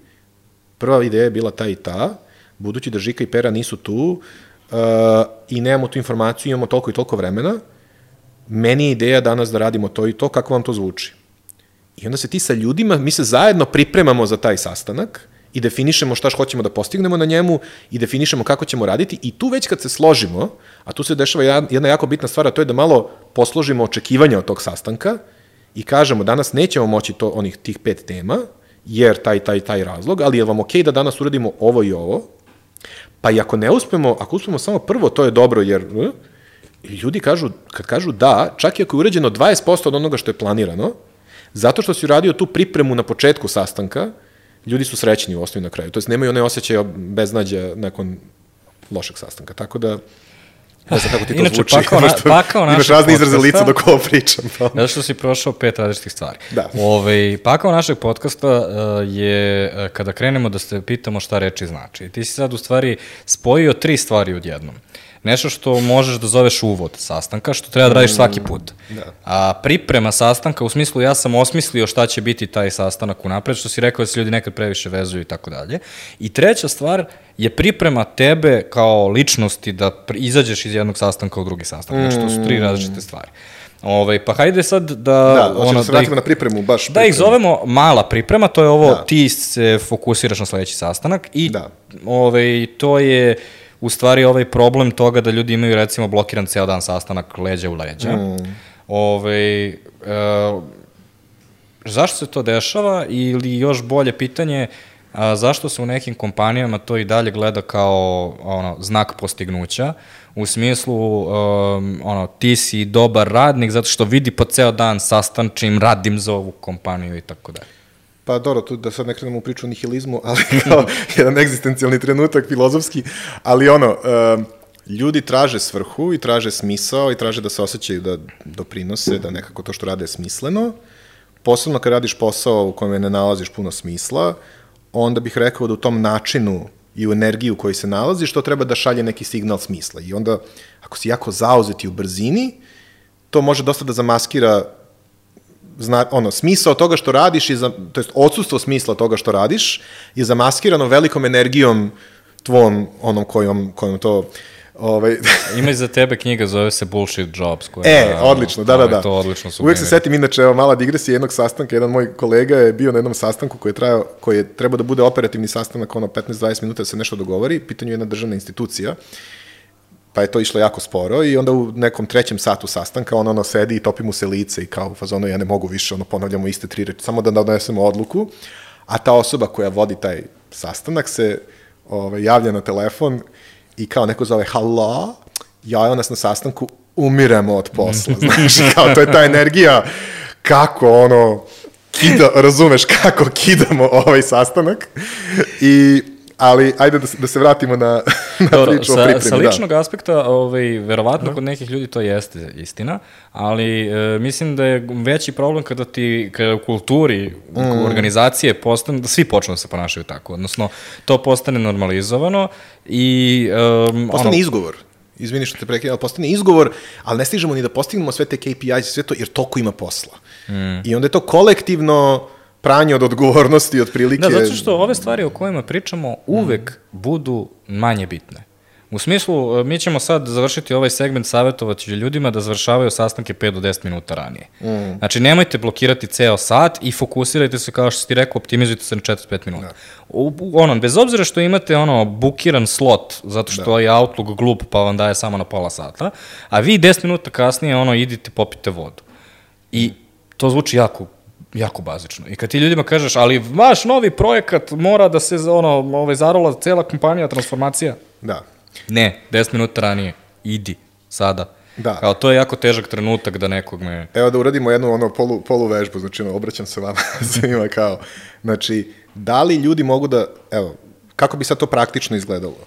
prva ideja je bila ta i ta, budući da Žika i Pera nisu tu uh, i nemamo tu informaciju, imamo toliko i toliko vremena, meni je ideja danas da radimo to i to, kako vam to zvuči. I onda se ti sa ljudima, mi se zajedno pripremamo za taj sastanak i definišemo šta hoćemo da postignemo na njemu i definišemo kako ćemo raditi i tu već kad se složimo, a tu se dešava jedna jako bitna stvar, a to je da malo posložimo očekivanja od tog sastanka i kažemo danas nećemo moći to onih tih pet tema, jer taj, taj, taj razlog, ali je vam okej okay da danas uradimo ovo i ovo, pa i ako ne uspemo, ako uspemo samo prvo, to je dobro, jer eh, ljudi kažu, kad kažu da, čak i ako je urađeno 20% od onoga što je planirano, zato što si uradio tu pripremu na početku sastanka, ljudi su srećni u osnovi na kraju. To jest nemaju one osjećaje beznađa nakon lošeg sastanka. Tako da, ne znam kako ti to Inače, zvuči. pakao na- pakao Imaš razne izraze lica dok ovo pričam. Pa. Zato što si prošao pet različitih stvari. Da. Ove, pakao našeg podcasta uh, je uh, kada krenemo da se pitamo šta reči znači. Ti si sad u stvari spojio tri stvari odjednom. Nešto što možeš da zoveš uvod sastanka, što treba da radiš svaki put. da. A priprema sastanka, u smislu ja sam osmislio šta će biti taj sastanak unapred, što si rekao da se ljudi nekad previše vezuju i tako dalje. I treća stvar je priprema tebe kao ličnosti da izađeš iz jednog sastanka u drugi sastanak. Znači, to su tri različite stvari. Ove, pa hajde sad da... Da, hoćemo da se ih- vratimo na pripremu, baš Da ih pripremu. zovemo mala priprema, to je ovo, Da. ti se fokusiraš na sledeći sastanak i Da. ovaj, to je u stvari ovaj problem toga da ljudi imaju recimo blokiran ceo dan sastanak leđa u leđa. Mm. Ovaj, e, zašto se to dešava ili još bolje pitanje, a, zašto se u nekim kompanijama to i dalje gleda kao ono, znak postignuća, u smislu um, ono, ti si dobar radnik zato što vidi po ceo dan sastančim, radim za ovu kompaniju i tako dalje. Pa dobro, tu da sad ne krenemo u priču o nihilizmu, ali kao jedan egzistencijalni trenutak, filozofski, ali ono, ljudi traže svrhu i traže smisao i traže da se osjećaju da doprinose, da nekako to što rade je smisleno. Posebno kad radiš posao u kojem ne nalaziš puno smisla, onda bih rekao da u tom načinu i u energiji u kojoj se nalaziš, to treba da šalje neki signal smisla. I onda, ako si jako zauzeti u brzini, to može dosta da zamaskira zna, ono, smisao toga što radiš, je za, to jest odsustvo smisla toga što radiš, je zamaskirano velikom energijom tvom, onom kojom, kojom to Ovaj, Ima i za tebe knjiga, zove se Bullshit Jobs. Koja, E, odlično, da, da, da. To odlično su Uvijek se setim, inače, evo, mala digresija jednog sastanka, jedan moj kolega je bio na jednom sastanku koji je trajao, koji je trebao da bude operativni sastanak, ono, 15-20 minuta da se nešto dogovori, pitanju je jedna državna institucija, pa je to išlo jako sporo i onda u nekom trećem satu sastanka on ono sedi i topi mu se lice i kao u fazonu ja ne mogu više, ono ponavljamo iste tri reči, samo da donesemo odluku, a ta osoba koja vodi taj sastanak se ovaj, javlja na telefon i kao neko zove halo, ja nas na sastanku umiremo od posla, znaš, kao to je ta energija kako ono kida, razumeš kako kidamo ovaj sastanak i ali ajde da se, da se vratimo na, na Dobro, priču o sa, pripremi. sa da. ličnog aspekta, ovaj, verovatno kod nekih ljudi to jeste istina, ali e, mislim da je veći problem kada ti, kada u kulturi Mm. organizacije postane, da svi počnu da se ponašaju tako, odnosno to postane normalizovano i um, Postane ono, izgovor. Izvini što te prekidam, ali postane izgovor, ali ne stižemo ni da postignemo sve te KPIs i sve to, jer toliko ima posla. Mm. I onda je to kolektivno pranje od odgovornosti, od prilike. Da, zato što ove stvari o kojima pričamo uvek budu manje bitne. U smislu, e, mi ćemo sad završiti ovaj segment savjetovati ljudima da završavaju sastanke 5 do 10 minuta ranije. Mm. Znači, nemojte blokirati ceo sat i fokusirajte se, kao što si ti rekao, optimizujte se na 45 minuta. U, ono, bez obzira što imate ono bukiran slot, zato što je Outlook glup pa vam daje samo na pola sata, a vi 10 minuta kasnije ono, idite popite vodu. I to zvuči jako jako bazično. I kad ti ljudima kažeš, ali vaš novi projekat mora da se ono, ovaj, zarola cela kompanija, transformacija. Da. Ne, 10 minuta ranije, idi, sada. Da. Kao, to je jako težak trenutak da nekog me... Evo da uradimo jednu ono polu, polu vežbu, znači ono, obraćam se vama svima kao, znači, da li ljudi mogu da, evo, kako bi sad to praktično izgledalo?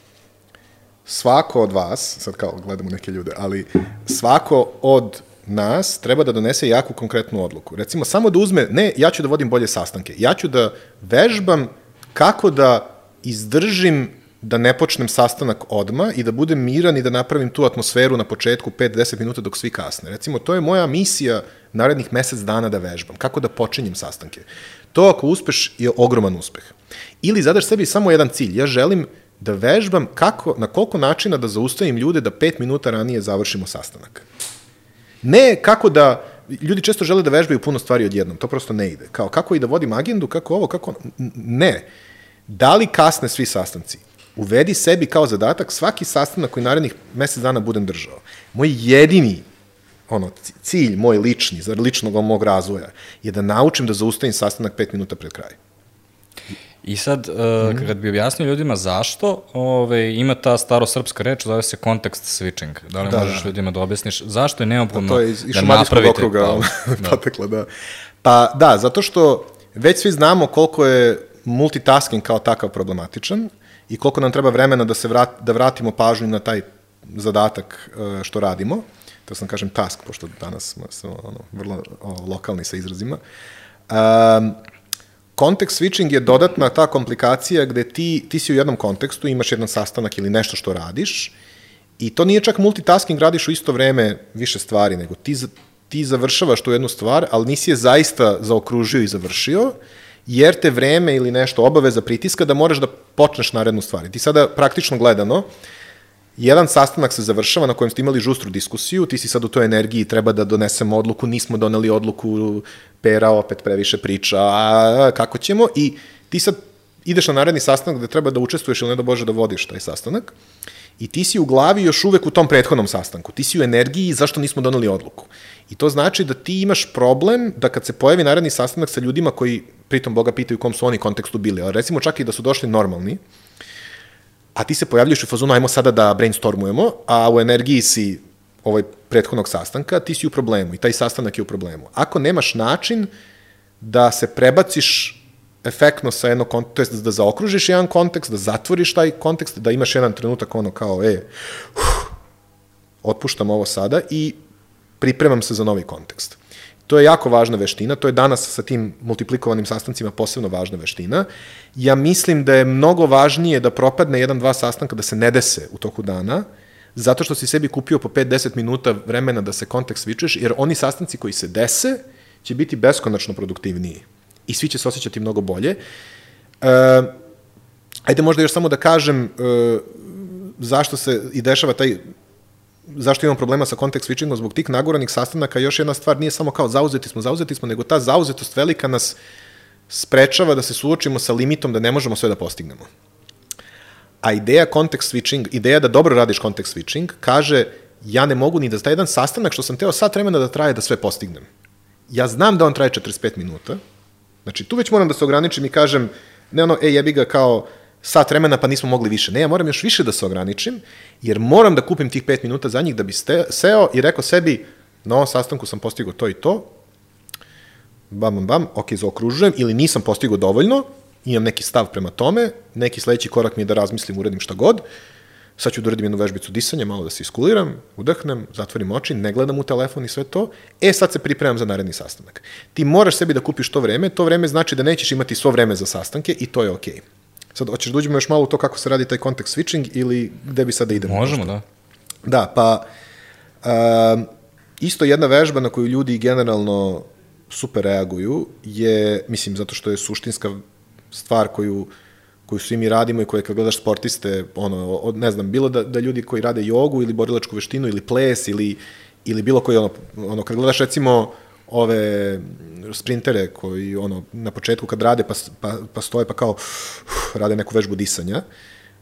Svako od vas, sad kao gledamo neke ljude, ali svako od nas treba da donese jaku konkretnu odluku. Recimo, samo da uzme, ne, ja ću da vodim bolje sastanke, ja ću da vežbam kako da izdržim da ne počnem sastanak odma i da budem miran i da napravim tu atmosferu na početku 5-10 minuta dok svi kasne. Recimo, to je moja misija narednih mesec dana da vežbam. Kako da počinjem sastanke. To ako uspeš je ogroman uspeh. Ili zadaš sebi samo jedan cilj. Ja želim da vežbam kako, na koliko načina da zaustavim ljude da 5 minuta ranije završimo sastanak. Ne kako da, ljudi često žele da vežbaju puno stvari odjednom, to prosto ne ide. Kao kako i da vodim agendu, kako ovo, kako ono. Ne. Da li kasne svi sastanci? Uvedi sebi kao zadatak svaki sastanak koji narednih mesec dana budem držao. Moj jedini ono, cilj moj lični, za ličnog mog razvoja, je da naučim da zaustavim sastanak pet minuta pred kraj. I sad, uh, kad bi objasnio ljudima zašto, ove, ima ta starosrpska reč, zove se context switching. Da li Da, možeš da. ljudima da objasniš zašto je neophodno To je iz, iz da napravite okruga pauzu? da. potekla, da. Pa da, zato što već svi znamo koliko je multitasking kao takav problematičan i koliko nam treba vremena da se vrat, da vratimo pažnju na taj zadatak e, što radimo. To sam kažem task, pošto danas smo, smo ono, vrlo o, lokalni sa izrazima. Um, Kontekst switching je dodatna ta komplikacija gde ti, ti si u jednom kontekstu, imaš jedan sastanak ili nešto što radiš i to nije čak multitasking, radiš u isto vreme više stvari, nego ti, ti završavaš tu jednu stvar, ali nisi je zaista zaokružio i završio, jer te vreme ili nešto obaveza pritiska da moraš da počneš narednu stvar. I ti sada praktično gledano, jedan sastanak se završava na kojem ste imali žustru diskusiju, ti si sad u toj energiji, treba da donesemo odluku, nismo doneli odluku, pera opet previše priča, a, kako ćemo, i ti sad ideš na naredni sastanak gde treba da učestvuješ ili ne da Bože da vodiš taj sastanak, i ti si u glavi još uvek u tom prethodnom sastanku, ti si u energiji zašto nismo doneli odluku. I to znači da ti imaš problem da kad se pojavi naredni sastanak sa ljudima koji pritom Boga pitaju u kom su oni kontekstu bili, ali recimo čak i da su došli normalni, a ti se pojavljaš u fazonu, ajmo sada da brainstormujemo, a u energiji si ovaj prethodnog sastanka, ti si u problemu i taj sastanak je u problemu. Ako nemaš način da se prebaciš efektno sa jednog konteksta, to jest da zaokružiš jedan kontekst, da zatvoriš taj kontekst, da imaš jedan trenutak ono kao, e, uf, otpuštam ovo sada i pripremam se za novi kontekst. To je jako važna veština, to je danas sa tim multiplikovanim sastancima posebno važna veština. Ja mislim da je mnogo važnije da propadne jedan, dva sastanka, da se ne dese u toku dana, zato što si sebi kupio po 5-10 minuta vremena da se kontekst svičeš, jer oni sastanci koji se dese će biti beskonačno produktivniji i svi će se osjećati mnogo bolje. E, ajde možda još samo da kažem, e, zašto se i dešava taj zašto imamo problema sa kontekst switchingom zbog tih nagoranih sastanaka, još jedna stvar nije samo kao zauzeti smo, zauzeti smo, nego ta zauzetost velika nas sprečava da se suočimo sa limitom da ne možemo sve da postignemo. A ideja context switching, ideja da dobro radiš context switching, kaže ja ne mogu ni da taj jedan sastanak što sam teo sat vremena da traje da sve postignem. Ja znam da on traje 45 minuta, znači tu već moram da se ograničim i kažem, ne ono, ej, jebi ga kao sat vremena pa nismo mogli više. Ne, ja moram još više da se ograničim, jer moram da kupim tih 5 minuta za njih da bi ste, seo i rekao sebi, na ovom sastanku sam postigao to i to, bam, bam, bam, ok, zaokružujem, ili nisam postigao dovoljno, imam neki stav prema tome, neki sledeći korak mi je da razmislim, uradim šta god, sad ću da uradim jednu vežbicu disanja, malo da se iskuliram, udahnem, zatvorim oči, ne gledam u telefon i sve to, e sad se pripremam za naredni sastanak. Ti moraš sebi da kupiš to vreme, to vreme znači da nećeš imati svo vreme za sastanke i to je okej. Okay. Sad, hoćeš da uđemo još malo u to kako se radi taj context switching ili gde bi sad da idemo? Možemo, da. Da, pa uh, isto jedna vežba na koju ljudi generalno super reaguju je, mislim, zato što je suštinska stvar koju koju svi mi radimo i koje kad gledaš sportiste, ono, od, ne znam, bilo da, da ljudi koji rade jogu ili borilačku veštinu ili ples ili, ili bilo koji, ono, ono, kad gledaš recimo ove sprintere koji ono na početku kad rade pa, pa, pa stoje pa kao uf, rade neku vežbu disanja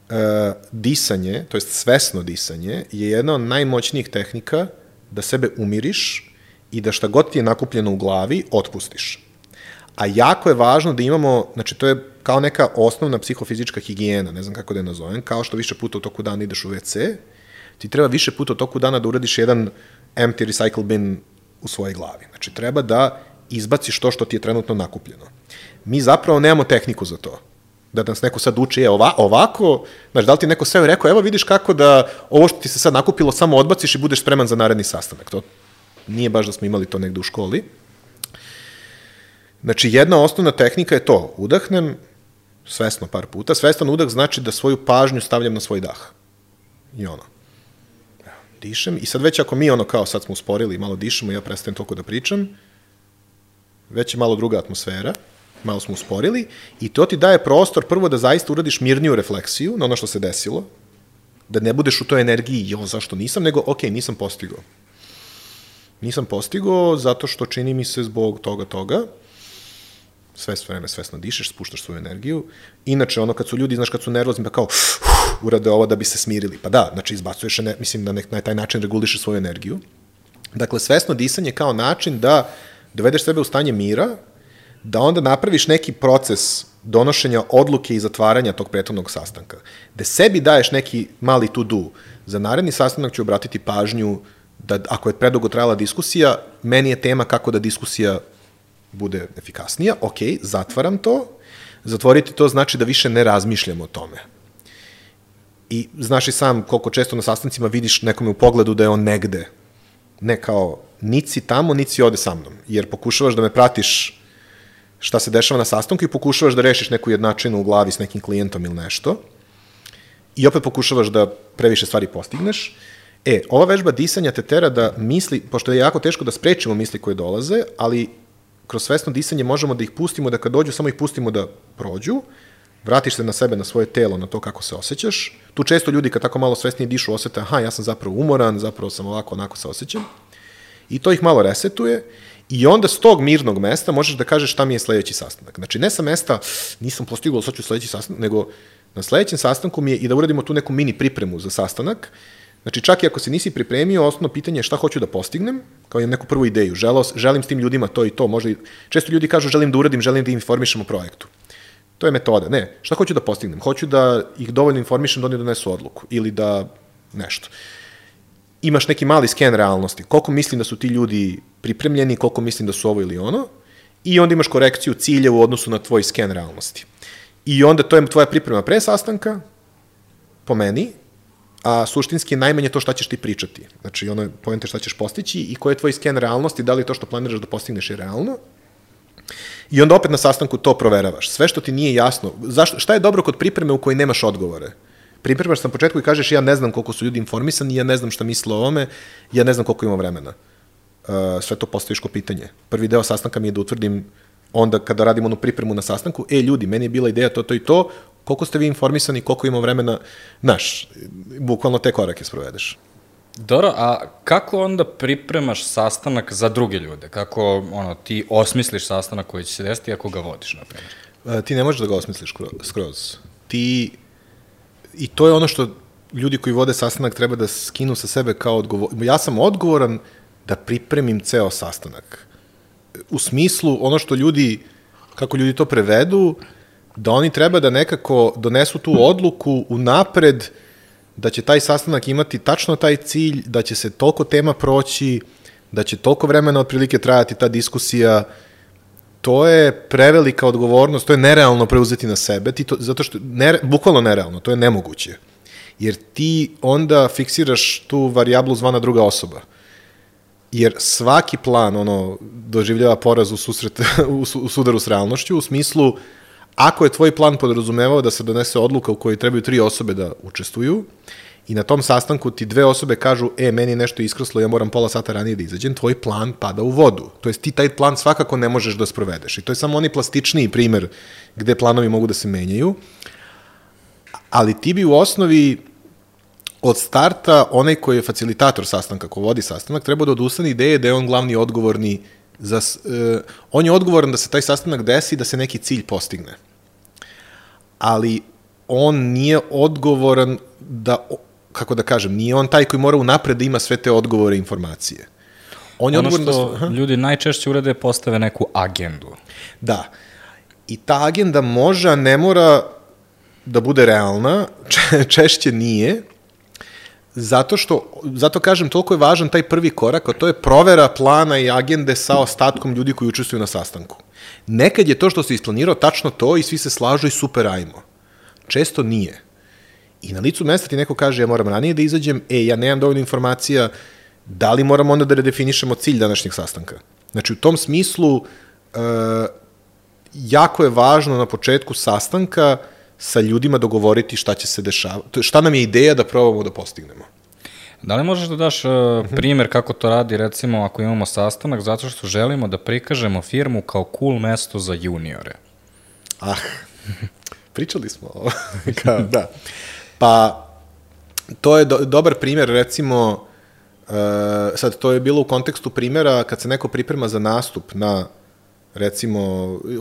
e, disanje, to jest svesno disanje je jedna od najmoćnijih tehnika da sebe umiriš i da šta god ti je nakupljeno u glavi otpustiš. A jako je važno da imamo, znači to je kao neka osnovna psihofizička higijena, ne znam kako da je nazovem, kao što više puta u toku dana ideš u WC, ti treba više puta u toku dana da uradiš jedan empty recycle bin u svojoj glavi. Znači, treba da izbaciš to što ti je trenutno nakupljeno. Mi zapravo nemamo tehniku za to. Da nas neko sad uči, je ova, ovako, znači, da li ti neko sve rekao, evo vidiš kako da ovo što ti se sad nakupilo samo odbaciš i budeš spreman za naredni sastanak. To nije baš da smo imali to negde u školi. Znači, jedna osnovna tehnika je to, udahnem, svesno par puta, svestan udah znači da svoju pažnju stavljam na svoj dah. I ono, dišem i sad već ako mi ono kao sad smo usporili i malo dišemo, ja prestajem toliko da pričam, već je malo druga atmosfera, malo smo usporili i to ti daje prostor prvo da zaista uradiš mirniju refleksiju na ono što se desilo, da ne budeš u toj energiji, jo, zašto nisam, nego, ok, nisam postigao. Nisam postigao zato što čini mi se zbog toga, toga, sve vreme svesno dišeš, spuštaš svoju energiju. Inače, ono kad su ljudi, znaš, kad su nervozni, pa kao, urade ovo da bi se smirili. Pa da, znači izbacuješ, ne, mislim da na taj način regulišeš svoju energiju. Dakle, svesno disanje kao način da dovedeš sebe u stanje mira, da onda napraviš neki proces donošenja odluke i zatvaranja tog prethodnog sastanka. Da sebi daješ neki mali to do. Za naredni sastanak ću obratiti pažnju da ako je predugo trajala diskusija, meni je tema kako da diskusija bude efikasnija, ok, zatvaram to, zatvoriti to znači da više ne razmišljam o tome. I znaš i sam koliko često na sastancima vidiš nekome u pogledu da je on negde, ne kao nici tamo, nici ode sa mnom, jer pokušavaš da me pratiš šta se dešava na sastanku i pokušavaš da rešiš neku jednačinu u glavi s nekim klijentom ili nešto. I opet pokušavaš da previše stvari postigneš. E, ova vežba disanja te tera da misli, pošto je jako teško da sprečimo misli koje dolaze, ali kroz svesno disanje možemo da ih pustimo, da kad dođu samo ih pustimo da prođu, vratiš se na sebe, na svoje telo, na to kako se osjećaš. Tu često ljudi kad tako malo svesnije dišu osete, aha, ja sam zapravo umoran, zapravo sam ovako, onako se osjećam. I to ih malo resetuje i onda s tog mirnog mesta možeš da kažeš šta mi je sledeći sastanak. Znači, ne sa mesta, nisam postigao, sad ću sledeći sastanak, nego na sledećem sastanku mi je i da uradimo tu neku mini pripremu za sastanak, Znači, čak i ako se nisi pripremio, osnovno pitanje je šta hoću da postignem, kao je neku prvu ideju. Želo, želim s tim ljudima to i to. Možda i, često ljudi kažu želim da uradim, želim da informišem o projektu. To je metoda. Ne, šta hoću da postignem? Hoću da ih dovoljno informišem da oni donesu odluku ili da nešto. Imaš neki mali sken realnosti. Koliko mislim da su ti ljudi pripremljeni, koliko mislim da su ovo ili ono. I onda imaš korekciju cilja u odnosu na tvoj sken realnosti. I onda to je tvoja priprema pre sastanka, po meni, a suštinski je najmanje to šta ćeš ti pričati. Znači, ono je pojente šta ćeš postići i koji je tvoj sken realnosti, da li to što planiraš da postigneš je realno. I onda opet na sastanku to proveravaš. Sve što ti nije jasno, zašto, šta je dobro kod pripreme u kojoj nemaš odgovore? Pripremaš na početku i kažeš ja ne znam koliko su ljudi informisani, ja ne znam šta misle o ovome, ja ne znam koliko ima vremena. Uh, sve to postaviš ko pitanje. Prvi deo sastanka mi je da utvrdim onda kada radimo onu pripremu na sastanku, e ljudi, meni je bila ideja to, to i to, Koliko ste vi informisani, koliko ima vremena, naš, bukvalno te korake sprovedeš. Dobro, a kako onda pripremaš sastanak za druge ljude? Kako ono, ti osmisliš sastanak koji će se desiti ako ga vodiš, na primjer? E, ti ne možeš da ga osmisliš skro- skroz. Ti, i to je ono što ljudi koji vode sastanak treba da skinu sa sebe kao odgovor. Ja sam odgovoran da pripremim ceo sastanak. U smislu, ono što ljudi, kako ljudi to prevedu, da oni treba da nekako donesu tu odluku unapred da će taj sastanak imati tačno taj cilj, da će se toliko tema proći, da će toliko vremena otprilike trajati ta diskusija, to je prevelika odgovornost, to je nerealno preuzeti na sebe, ti to, zato što, ne, bukvalno nerealno, to je nemoguće. Jer ti onda fiksiraš tu varijablu zvana druga osoba. Jer svaki plan ono doživljava poraz u, susret, u, u sudaru s realnošću, u smislu ako je tvoj plan podrazumevao da se donese odluka u kojoj trebaju tri osobe da učestvuju, i na tom sastanku ti dve osobe kažu, e, meni je nešto iskroslo, ja moram pola sata ranije da izađem, tvoj plan pada u vodu. To jest ti taj plan svakako ne možeš da sprovedeš. I to je samo oni plastičniji primer gde planovi mogu da se menjaju. Ali ti bi u osnovi od starta onaj koji je facilitator sastanka, ko vodi sastanak, treba da odustane ideje da je on glavni odgovorni za, uh, on je odgovoran da se taj sastanak desi i da se neki cilj postigne. Ali on nije odgovoran da kako da kažem, nije on taj koji mora unapred da ima sve te odgovore i informacije. On je Ono odgovoran što da... Aha. ljudi najčešće urade je postave neku agendu. Da. I ta agenda može, a ne mora da bude realna, če, češće nije, zato što, zato kažem, toliko je važan taj prvi korak, a to je provera plana i agende sa ostatkom ljudi koji učestvuju na sastanku. Nekad je to što se isplanirao tačno to i svi se slažu i super ajmo. Često nije. I na licu mesta ti neko kaže ja moram ranije da izađem, e, ja nemam dovoljno informacija, da li moramo onda da redefinišemo cilj današnjeg sastanka? Znači, u tom smislu, e, jako je važno na početku sastanka sa ljudima dogovoriti šta će se dešavati, šta nam je ideja da probamo da postignemo. Da li možeš da daš uh, primer kako to radi, recimo, ako imamo sastanak, zato što želimo da prikažemo firmu kao cool mesto za juniore? Ah, pričali smo o kao, da. Pa, to je do, dobar primer, recimo, uh, sad, to je bilo u kontekstu primera kad se neko priprema za nastup na recimo,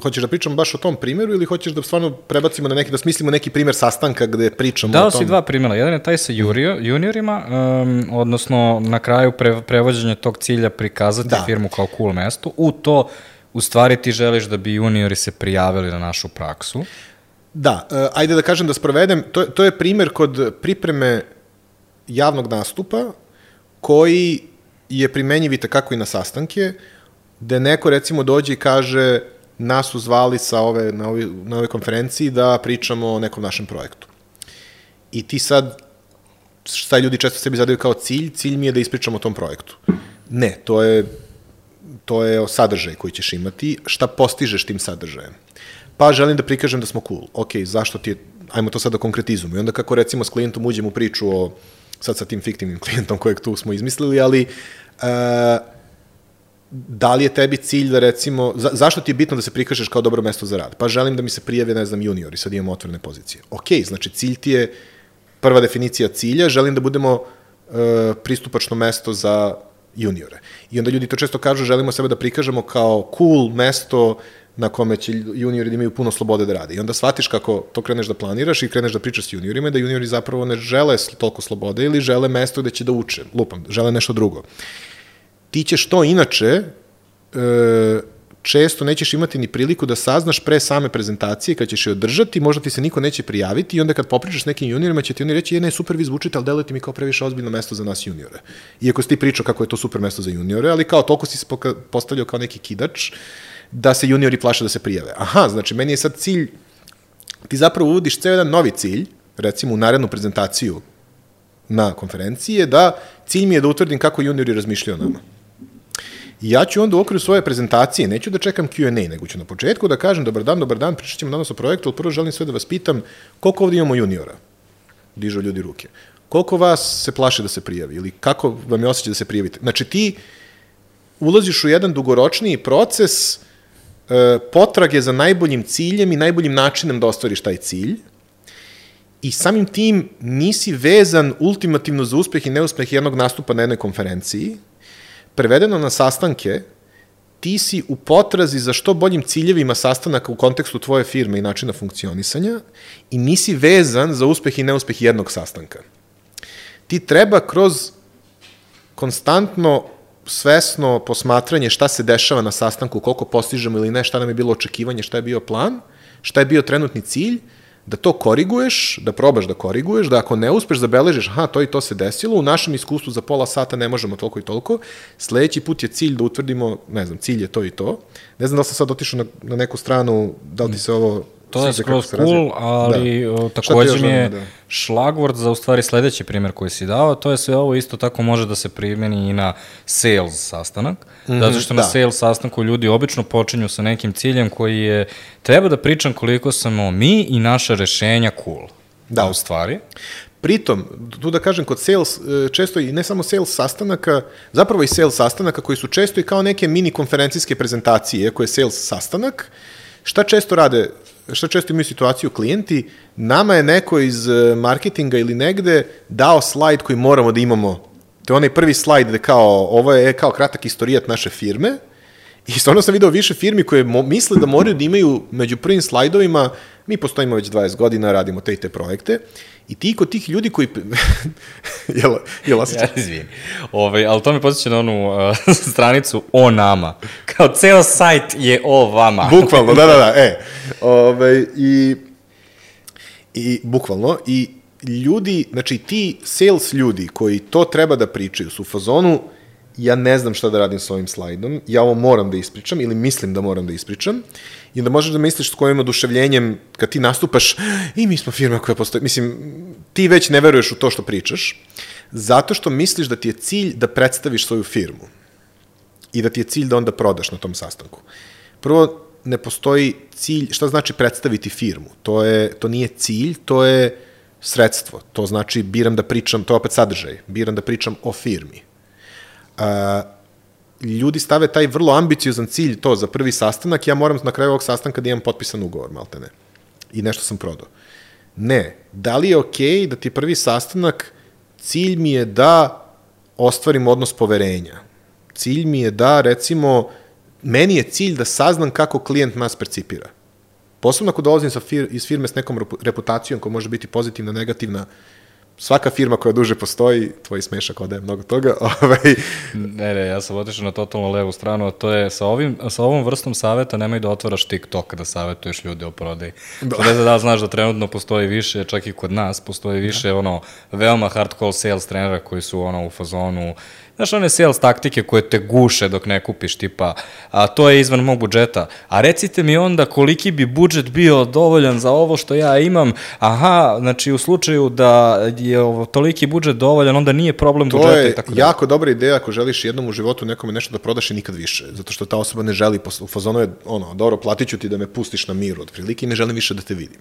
hoćeš da pričamo baš o tom primjeru ili hoćeš da stvarno prebacimo na neki, da smislimo neki primer sastanka gde pričamo Dao o tom? si dva primjera. Jedan je taj sa jurio, juniorima, um, odnosno na kraju pre, prevođenja tog cilja prikazati Da. firmu kao cool mesto. U to, u stvari ti želiš da bi juniori se prijavili na našu praksu. Da, uh, ajde da kažem da sprovedem, to, to je primer kod pripreme javnog nastupa koji je primenjiv i takako i na sastanke, gde neko recimo dođe i kaže nas su zvali sa ove, na, ovoj, na ovoj konferenciji da pričamo o nekom našem projektu. I ti sad, šta ljudi često sebi zadaju kao cilj, cilj mi je da ispričam o tom projektu. Ne, to je to je sadržaj koji ćeš imati, šta postižeš tim sadržajem. Pa želim da prikažem da smo cool. Ok, zašto ti je, ajmo to sad da konkretizujemo. I onda kako recimo s klijentom uđem u priču o, sad sa tim fiktivnim klijentom kojeg tu smo izmislili, ali uh, da li je tebi cilj da recimo, za, zašto ti je bitno da se prikažeš kao dobro mesto za rad? Pa želim da mi se prijave, ne znam, juniori, sad imamo otvorene pozicije. Ok, znači cilj ti je, prva definicija cilja, želim da budemo uh, pristupačno mesto za juniore. I onda ljudi to često kažu, želimo sebe da prikažemo kao cool mesto na kome će juniori da imaju puno slobode da rade. I onda shvatiš kako to kreneš da planiraš i kreneš da pričaš s juniorima da juniori zapravo ne žele toliko slobode ili žele mesto gde će da uče, lupam, žele nešto drugo ti ćeš to inače e, često nećeš imati ni priliku da saznaš pre same prezentacije kad ćeš je održati, možda ti se niko neće prijaviti i onda kad popričaš s nekim juniorima će ti oni reći je ne, super vi zvučite, ali delujete mi kao previše ozbiljno mesto za nas juniore. Iako si ti pričao kako je to super mesto za juniore, ali kao toliko si se postavljao kao neki kidač da se juniori plaše da se prijave. Aha, znači meni je sad cilj, ti zapravo uvodiš ceo jedan novi cilj, recimo u narednu prezentaciju na konferenciji je da cilj mi je da utvrdim kako juniori razmišljaju o nama. I ja ću onda u okviru svoje prezentacije, neću da čekam Q&A, nego ću na početku da kažem dobar dan, dobar dan, pričat ćemo danas o projektu, ali prvo želim sve da vas pitam koliko ovdje imamo juniora? Dižu ljudi ruke. Koliko vas se plaše da se prijavi? Ili kako vam je osjećaj da se prijavite? Znači ti ulaziš u jedan dugoročniji proces e, potrage za najboljim ciljem i najboljim načinom da ostvariš taj cilj i samim tim nisi vezan ultimativno za uspeh i neuspeh jednog nastupa na jednoj konferenciji, prevedeno na sastanke, ti si u potrazi za što boljim ciljevima sastanaka u kontekstu tvoje firme i načina funkcionisanja i nisi vezan za uspeh i neuspeh jednog sastanka. Ti treba kroz konstantno svesno posmatranje šta se dešava na sastanku, koliko postižemo ili ne, šta nam je bilo očekivanje, šta je bio plan, šta je bio trenutni cilj, da to koriguješ, da probaš da koriguješ, da ako ne uspeš zabeležiš, aha, to i to se desilo, u našem iskustvu za pola sata ne možemo toliko i toliko, sledeći put je cilj da utvrdimo, ne znam, cilj je to i to. Ne znam da li sam sad otišao na, na neku stranu, da li ti se ovo To je skroz cool, ali Da. takođe mi je da? šlagvord za u stvari sledeći primjer koji si dao, to je sve ovo isto tako može da se primeni i na sales sastanak, mm -hmm, zato što na da. sales sastanku ljudi obično počinju sa nekim ciljem koji je treba da pričam koliko smo mi i naša rešenja cool. Da. A u stvari, Pritom, tu da kažem, kod sales, e, često i ne samo sales sastanaka, zapravo i sales sastanaka koji su često i kao neke mini konferencijske prezentacije, koje je sales sastanak, šta često rade, šta često imaju situaciju klijenti, nama je neko iz e, marketinga ili negde dao slajd koji moramo da imamo. To je onaj prvi slajd gde kao, ovo je kao kratak istorijat naše firme, I stvarno sam video više firmi koje misle da moraju da imaju među prvim slajdovima, mi postojimo već 20 godina, radimo te i te projekte, i ti kod tih ljudi koji... jel, jel osjećaš? ja izvini, ovaj, ali to me posjeća na onu uh, stranicu o nama. Kao ceo sajt je o vama. Bukvalno, da, da, da, e. Ove, i, I bukvalno, i ljudi, znači ti sales ljudi koji to treba da pričaju su u fazonu, ja ne znam šta da radim s ovim slajdom, ja ovo moram da ispričam ili mislim da moram da ispričam i onda možeš da misliš s kojim oduševljenjem kad ti nastupaš i mi smo firma koja postoji, mislim, ti već ne veruješ u to što pričaš, zato što misliš da ti je cilj da predstaviš svoju firmu i da ti je cilj da onda prodaš na tom sastanku. Prvo, ne postoji cilj, šta znači predstaviti firmu? To, je, to nije cilj, to je sredstvo. To znači biram da pričam, to je opet sadržaj, biram da pričam o firmi. A, ljudi stave taj vrlo ambiciozan cilj to za prvi sastanak, ja moram na kraju ovog sastanka da imam potpisan ugovor, malte ne. I nešto sam prodao. Ne. Da li je okej okay da ti prvi sastanak, cilj mi je da ostvarim odnos poverenja. Cilj mi je da, recimo, meni je cilj da saznam kako klijent nas percipira. Posebno ako dolazim sa fir, iz firme s nekom repu- reputacijom koja može biti pozitivna, negativna, svaka firma koja duže postoji, tvoj smešak odaje mnogo toga, ovaj, Ne, ne, ja sam otišao na totalno levu stranu, a to je sa, ovim, sa ovom vrstom saveta nemoj da otvaraš TikTok da savetuješ ljude o prodaji. Da. Ne znam da znaš da trenutno postoji više, čak i kod nas, postoji više da. ono, veoma hardcore sales trenera koji su ono u fazonu, Znaš, one sales taktike koje te guše dok ne kupiš, tipa, a to je izvan mog budžeta. A recite mi onda koliki bi budžet bio dovoljan za ovo što ja imam. Aha, znači u slučaju da je ovo, toliki budžet dovoljan, onda nije problem to budžeta je i tako dalje. jako dobra ideja ako želiš jednom u životu nekome nešto da prodaš i nikad više, zato što ta osoba ne želi, u fazonu je, ono, dobro, platit ću ti da me pustiš na miru otprilike i ne želim više da te vidim.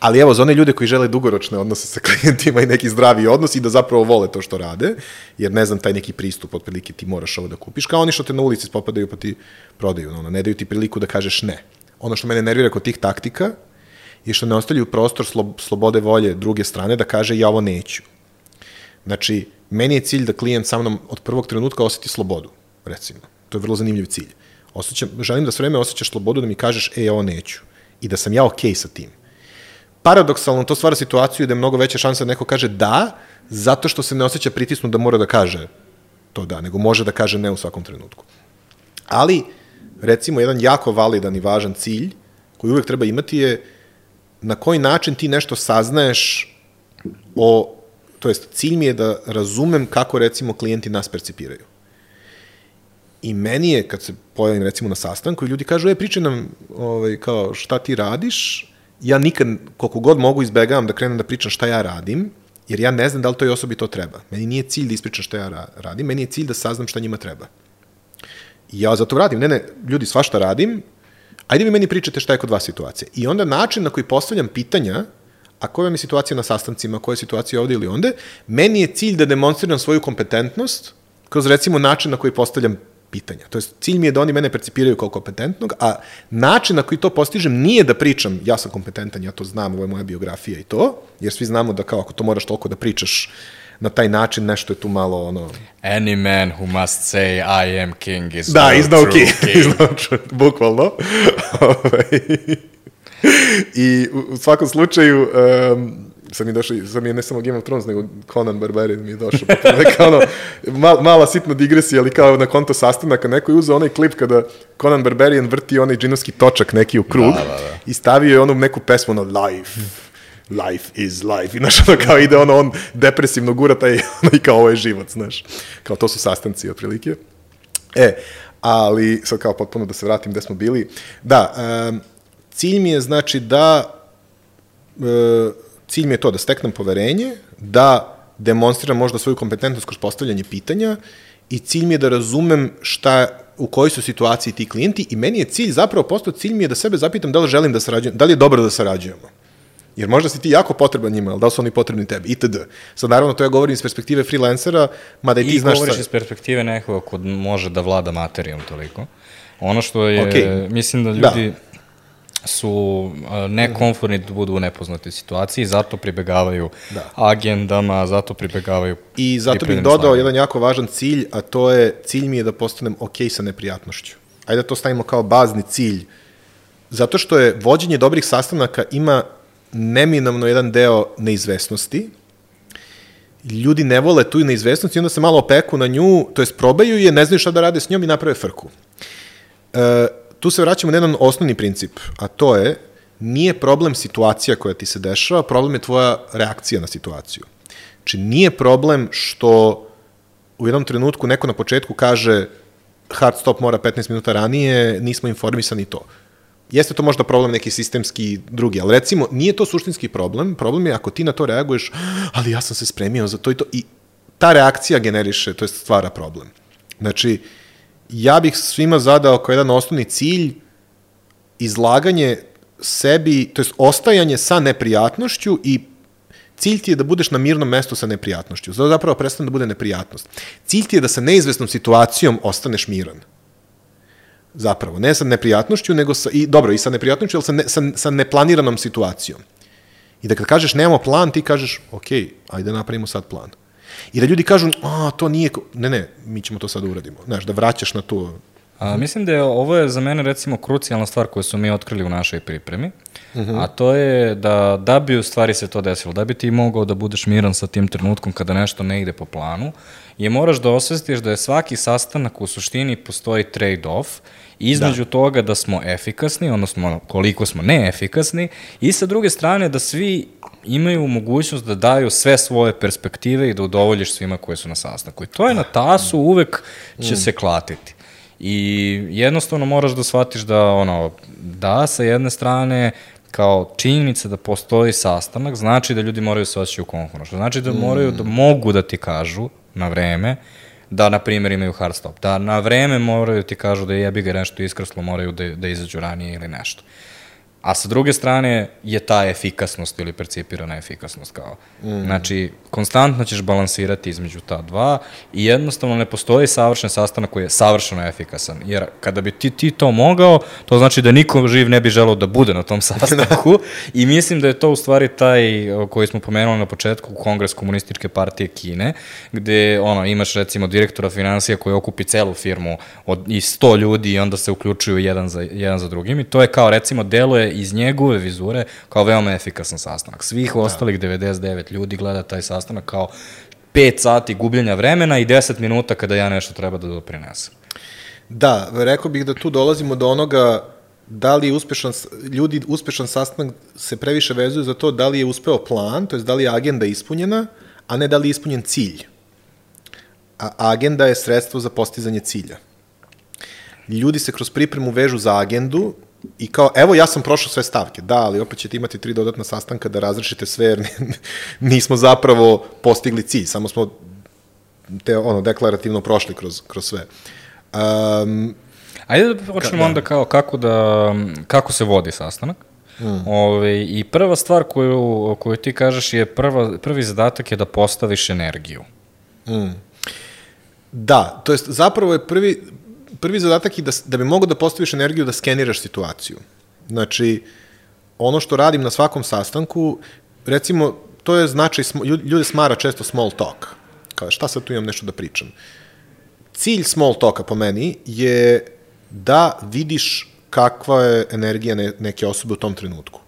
Ali evo, za one ljude koji žele dugoročne odnose sa klijentima i neki zdravi odnos i da zapravo vole to što rade, jer ne znam, taj neki pristup, otprilike ti moraš ovo da kupiš, kao oni što te na ulici spopadaju pa ti prodaju, ono, ne daju ti priliku da kažeš ne. Ono što mene nervira kod tih taktika je što ne ostavljaju prostor slo, slobode volje druge strane da kaže ja ovo neću. Znači, meni je cilj da klijent sa mnom od prvog trenutka osjeti slobodu, recimo. To je vrlo zanimljiv cilj. Osjećam, želim da sve vreme osjećaš slobodu da mi kažeš, e, ja ovo neću. I da sam ja okej okay sa tim. Paradoksalno, to stvara situaciju da je mnogo veća šansa da neko kaže da, zato što se ne osjeća pritisnu da mora da kaže to da, nego može da kaže ne u svakom trenutku. Ali, recimo, jedan jako validan i važan cilj koji uvek treba imati je na koji način ti nešto saznaješ o, to jest cilj mi je da razumem kako recimo klijenti nas percipiraju. I meni je, kad se pojavim recimo na sastanku i ljudi kažu, e, pričaj nam ovaj, kao šta ti radiš, ja nikad, koliko god mogu, izbegavam da krenem da pričam šta ja radim, jer ja ne znam da li toj osobi to treba. Meni nije cilj da ispričam šta ja ra radim, meni je cilj da saznam šta njima treba. I ja zato radim. Ne, ne, ljudi, svašta radim, ajde mi meni pričate šta je kod vas situacija. I onda način na koji postavljam pitanja, a koja vam je situacija na sastancima, koja je situacija ovde ili onde, meni je cilj da demonstriram svoju kompetentnost kroz recimo način na koji postavljam pitanja. To jest, cilj mi je da oni mene percipiraju kao kompetentnog, a način na koji to postižem nije da pričam ja sam kompetentan, ja to znam, ovo je moja biografija i to, jer svi znamo da kao ako to moraš toliko da pričaš na taj način, nešto je tu malo ono... Any man who must say I am king is Da, no is no true king, is no true, bukvalno. Ovaj. I u, u svakom slučaju, um, sad mi je došao, sad mi je ne samo Game of Thrones, nego Conan Barbarian mi je došao. Pa neka ono, mal, mala sitna digresija, ali kao na konto sastanaka, neko je uzeo onaj klip kada Conan Barbarian vrti onaj džinovski točak neki u krug Da, da, da. i stavio je onu neku pesmu, ono, life, life is life. I znaš, ono kao ide ono, on depresivno gura taj, ono, i kao ovo je život, znaš. Kao to su sastanci, otprilike. E, ali sad kao potpuno da se vratim gde smo bili. Da, um, cilj mi je znači da e, cilj mi je to da steknem poverenje, da demonstriram možda svoju kompetentnost kroz postavljanje pitanja i cilj mi je da razumem šta u kojoj su situaciji ti klijenti i meni je cilj, zapravo postao cilj mi je da sebe zapitam da li želim da sarađujem, da li je dobro da sarađujemo. Jer možda si ti jako potreban njima, ali da li su oni potrebni tebi, itd. Sad naravno to ja govorim iz perspektive freelancera, mada i ti I znaš... govoriš sa- iz perspektive nekoga ko može da vlada materijom toliko. Ono što je, Okej. mislim da Da. Su nekomforni da budu u nepoznatoj situaciji, zato pribegavaju Da. agendama, zato pribegavaju I zato bih dodao slagama. jedan jako važan cilj, a to je, cilj mi je da postanem ok sa neprijatnošću. Ajde da to stavimo kao bazni cilj. Zato što je vođenje dobrih sastanaka ima neminovno jedan deo neizvesnosti. Ljudi ne vole tu neizvesnost i onda se malo opeku na nju, to jest probaju je, ne znaju šta da rade s njom i naprave frku. E, tu se vraćamo na jedan osnovni princip, a to je nije problem situacija koja ti se dešava, problem je tvoja reakcija na situaciju. Znači, nije problem što u jednom trenutku neko na početku kaže hard stop mora 15 minuta ranije, nismo informisani to. Jeste to možda problem neki sistemski drugi, ali recimo nije to suštinski problem, problem je ako ti na to reaguješ, ali ja sam se spremio za to i to i ta reakcija generiše, to je stvara problem. Znači, ja bih svima zadao kao jedan osnovni cilj izlaganje sebi, to jest ostajanje sa neprijatnošću i cilj ti je da budeš na mirnom mestu sa neprijatnošću. Zato zapravo prestane da bude neprijatnost. Cilj ti je da sa neizvesnom situacijom ostaneš miran. Zapravo, ne sa neprijatnošću, nego sa, i dobro, i sa neprijatnošću, ali sa, ne, sa, sa neplaniranom situacijom. I da kad kažeš nemamo plan, ti kažeš, ok, ajde napravimo sad plan. I da ljudi kažu, a, to nije, ko-" ne, ne, mi ćemo to sad da uradimo. Znaš, da vraćaš na to. A, mislim da je ovo je za mene recimo krucijalna stvar koju smo mi otkrili u našoj pripremi, a to je da, da bi u stvari se to desilo, da bi ti mogao da budeš miran sa tim trenutkom kada nešto ne ide po planu, je moraš da osvestiš da je svaki sastanak u suštini postoji trade-off između da. toga da smo efikasni, odnosno koliko smo neefikasni, i sa druge strane da svi imaju mogućnost da daju sve svoje perspektive i da udovoljiš svima koji su na sastanku. I to je na tasu uvek će se klatiti. I jednostavno moraš da shvatiš da ono da sa jedne strane kao činjenica da postoji sastanak znači da ljudi moraju se osjećati u komfortno. Što znači da moraju da mogu da ti kažu na vreme da na primjer imaju hard stop, da na vreme moraju ti kažu da jebi ga nešto iskrslo, moraju da, da izađu ranije ili nešto. A sa druge strane je ta efikasnost ili percipirana efikasnost kao. Mm. Znači, konstantno ćeš balansirati između ta dva i jednostavno ne postoji savršen sastanak koji je savršeno efikasan. Jer kada bi ti, ti to mogao, to znači da niko živ ne bi želeo da bude na tom sastanku i mislim da je to u stvari taj koji smo pomenuli na početku, Kongres komunističke partije Kine, gde ono, imaš recimo direktora financija koji okupi celu firmu od, i 100 ljudi i onda se uključuju jedan za, jedan za drugim i to je kao recimo deluje iz njegove vizure kao veoma efikasan sastanak. Svih da. ostalih 99 ljudi gleda taj sastanak kao 5 sati gubljenja vremena i 10 minuta kada ja nešto treba da doprinesem. Da, rekao bih da tu dolazimo do onoga da li je uspešan, ljudi uspešan sastanak se previše vezuju za to da li je uspeo plan, to je da li je agenda ispunjena, a ne da li je ispunjen cilj. A agenda je sredstvo za postizanje cilja. Ljudi se kroz pripremu vežu za agendu i kao, evo ja sam prošao sve stavke, da, ali opet ćete imati tri dodatna sastanka da razrešite sve, jer nismo zapravo postigli cilj, samo smo te, ono, deklarativno prošli kroz, kroz sve. Um, Ajde da počnemo da. onda kao kako, da, kako se vodi sastanak. Mm. Ove, I prva stvar koju, koju ti kažeš je prva, prvi zadatak je da postaviš energiju. Da, to jest zapravo je prvi, prvi zadatak je da, da bi mogo da postaviš energiju da skeniraš situaciju. Znači, ono što radim na svakom sastanku, recimo, to je značaj, ljude smara često small talk. Kao, šta sad tu imam nešto da pričam? Cilj small talka po meni je da vidiš kakva je energija ne, neke osobe u tom trenutku.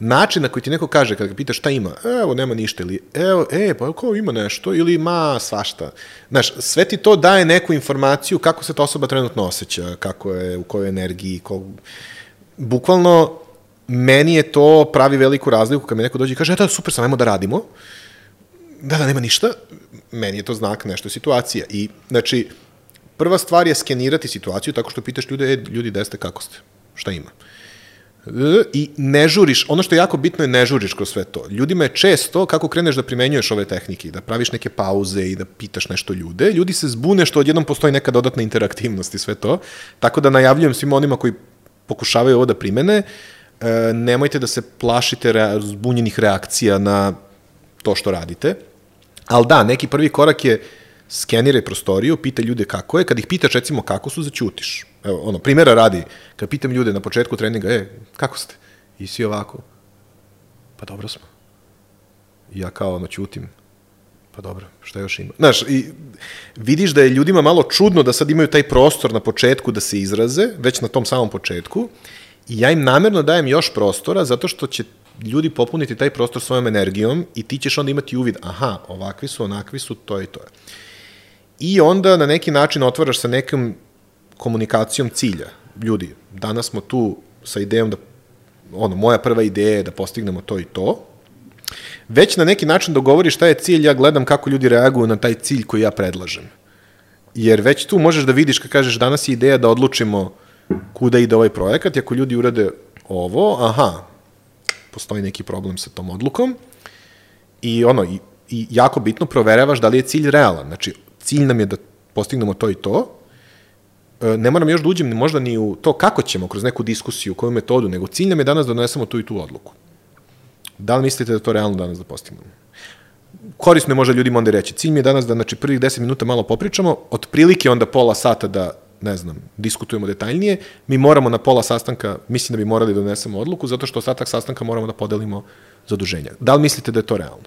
Način na koji ti neko kaže, kada ga pitaš šta ima, evo, nema ništa, ili evo, e, pa kao ima nešto, ili ma, svašta. Znaš, sve ti to daje neku informaciju kako se ta osoba trenutno osjeća, kako je, u kojoj energiji, ko... Bukvalno, meni je to pravi veliku razliku kad mi neko dođe i kaže, e, da, super sam, ajmo da radimo. Da, da, nema ništa. Meni je to znak nešto situacija. I, znači, prva stvar je skenirati situaciju tako što pitaš ljude, e, ljudi, ste, kako ste, šta ima. I ne žuriš, ono što je jako bitno je ne žuriš kroz sve to. Ljudima je često, kako kreneš da primenjuješ ove tehnike, da praviš neke pauze i da pitaš nešto ljude, ljudi se zbune što odjednom postoji neka dodatna interaktivnost i sve to. Tako da najavljujem svima onima koji pokušavaju ovo da primene, e, nemojte da se plašite rea, zbunjenih reakcija na to što radite. Ali da, neki prvi korak je skeniraj prostoriju, pitaj ljude kako je. Kad ih pitaš recimo kako su, začutiš. Evo, ono, primjera radi, kad pitam ljude na početku treninga, e, kako ste? I svi ovako, pa dobro smo. I ja kao ono ćutim, pa dobro, šta još ima? Znaš, i vidiš da je ljudima malo čudno da sad imaju taj prostor na početku da se izraze, već na tom samom početku, i ja im namerno dajem još prostora zato što će ljudi popuniti taj prostor svojom energijom i ti ćeš onda imati uvid, aha, ovakvi su, onakvi su, to je to je. I onda na neki način otvaraš sa nekom komunikacijom cilja. Ljudi, danas smo tu sa idejom da, ono, moja prva ideja je da postignemo to i to, već na neki način dogovoriš šta je cilj, ja gledam kako ljudi reaguju na taj cilj koji ja predlažem. Jer već tu možeš da vidiš kad kažeš danas je ideja da odlučimo kuda ide ovaj projekat ako ljudi urade ovo, aha, postoji neki problem sa tom odlukom i ono, i, i jako bitno proveravaš da li je cilj realan. Znači, cilj nam je da postignemo to i to, E, ne moram još da uđem možda ni u to kako ćemo kroz neku diskusiju, koju metodu, nego cilj nam je danas da donesemo tu i tu odluku. Da li mislite da to realno danas da postignemo? Korisno je možda ljudima onda reći. Cilj mi je danas da znači, prvih 10 minuta malo popričamo, otprilike onda pola sata da ne znam, diskutujemo detaljnije, mi moramo na pola sastanka, mislim da bi morali da donesemo odluku, zato što ostatak sastanka moramo da podelimo zaduženja. Da li mislite da je to realno?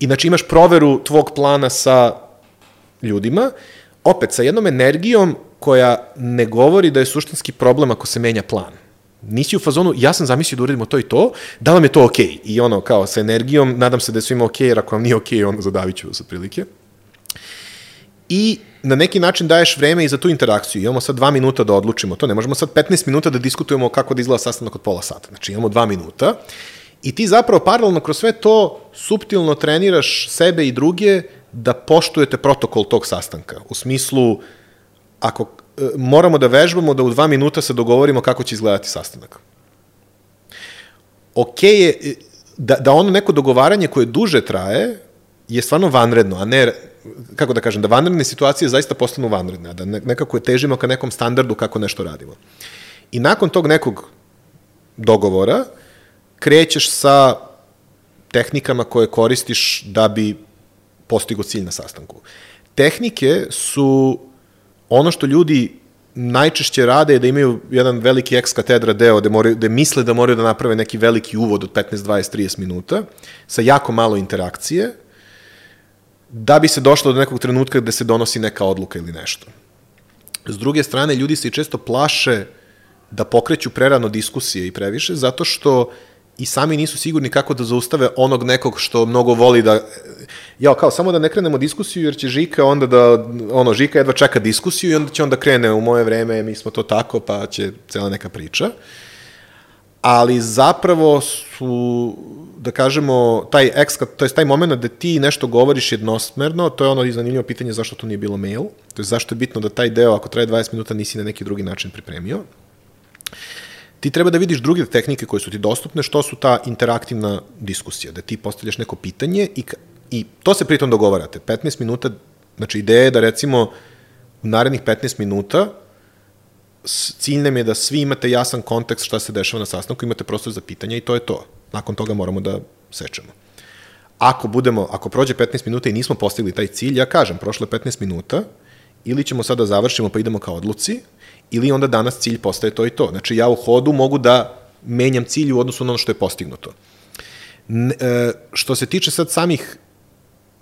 I znači imaš proveru tvog plana sa ljudima, opet sa jednom energijom koja ne govori da je suštinski problem ako se menja plan. Nisi u fazonu, ja sam zamislio da uradimo to i to, da vam je to okej. Okay? I ono, kao, sa energijom, nadam se da je svima okej, okay, jer ako vam nije okej, okay, onda zadavit ću vas otprilike. I na neki način daješ vreme i za tu interakciju. Imamo sad dva minuta da odlučimo to. Ne možemo sad 15 minuta da diskutujemo kako da izgleda sastanak od pola sata. Znači imamo dva minuta i ti zapravo paralelno kroz sve to subtilno treniraš sebe i druge da poštujete protokol tog sastanka. U smislu, ako e, moramo da vežbamo da u dva minuta se dogovorimo kako će izgledati sastanak. Ok je e, da, da ono neko dogovaranje koje duže traje je stvarno vanredno, a ne, kako da kažem, da vanredne situacije zaista postanu vanredne, da ne, nekako je težimo ka nekom standardu kako nešto radimo. I nakon tog nekog dogovora krećeš sa tehnikama koje koristiš da bi postigo cilj na sastanku. Tehnike su ono što ljudi najčešće rade je da imaju jedan veliki ex katedra deo gde, moraju, gde misle da moraju da naprave neki veliki uvod od 15, 20, 30 minuta sa jako malo interakcije da bi se došlo do nekog trenutka gde se donosi neka odluka ili nešto. S druge strane, ljudi se i često plaše da pokreću prerano diskusije i previše, zato što i sami nisu sigurni kako da zaustave onog nekog što mnogo voli da ja kao samo da ne krenemo diskusiju jer će Žika onda da ono Žika jedva čeka diskusiju i onda će onda krene u moje vreme mi smo to tako pa će cela neka priča. Ali zapravo su da kažemo taj ex to jest taj momenat da ti nešto govoriš jednosmerno to je ono i zanimljivo pitanje zašto to nije bilo mail to je zašto je bitno da taj deo ako traje 20 minuta nisi na neki drugi način pripremio. Ti treba da vidiš druge tehnike koje su ti dostupne, što su ta interaktivna diskusija, da ti postavljaš neko pitanje i, i to se pritom dogovarate. 15 minuta, znači ideja je da recimo u narednih 15 minuta cilj nam je da svi imate jasan kontekst šta se dešava na sastanku, imate prostor za pitanja i to je to. Nakon toga moramo da sečemo. Ako budemo, ako prođe 15 minuta i nismo postigli taj cilj, ja kažem, prošlo je 15 minuta ili ćemo sada završimo pa idemo ka odluci, ili onda danas cilj postaje to i to. Znači ja u hodu mogu da menjam cilj u odnosu na ono što je postignuto. N, e, što se tiče sad samih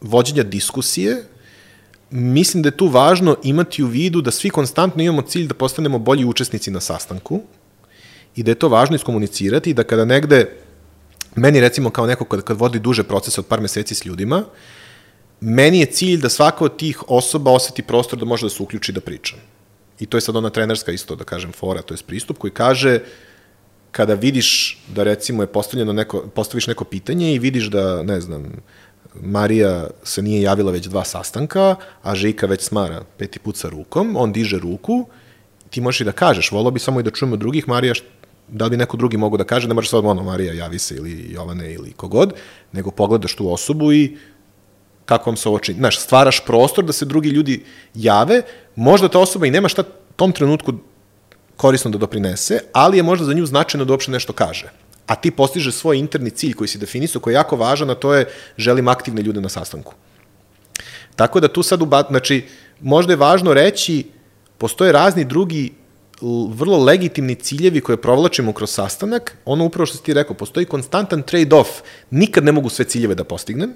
vođenja diskusije, mislim da je tu važno imati u vidu da svi konstantno imamo cilj da postanemo bolji učesnici na sastanku i da je to važno iskomunicirati i da kada negde, meni recimo kao neko kad, kad vodi duže procese od par meseci s ljudima, meni je cilj da svaka od tih osoba oseti prostor da može da se uključi da priča. I to je sad ona trenerska isto, da kažem, fora, to je pristup koji kaže kada vidiš da recimo je postavljeno neko, postaviš neko pitanje i vidiš da, ne znam, Marija se nije javila već dva sastanka, a Žika već smara peti put sa rukom, on diže ruku, ti možeš i da kažeš, volao bi samo i da čujemo drugih, Marija, da li neko drugi mogu da kaže, ne možeš sad ono, Marija, javi se ili Jovane ili kogod, nego pogledaš tu osobu i kako vam se ovo čini. Znaš, stvaraš prostor da se drugi ljudi jave, možda ta osoba i nema šta tom trenutku korisno da doprinese, ali je možda za nju značajno da uopšte nešto kaže. A ti postiže svoj interni cilj koji si definisao, koji je jako važan, a to je želim aktivne ljude na sastanku. Tako da tu sad, uba, znači, možda je važno reći, postoje razni drugi vrlo legitimni ciljevi koje provlačimo kroz sastanak, ono upravo što si ti rekao, postoji konstantan trade-off, nikad ne mogu sve ciljeve da postignem,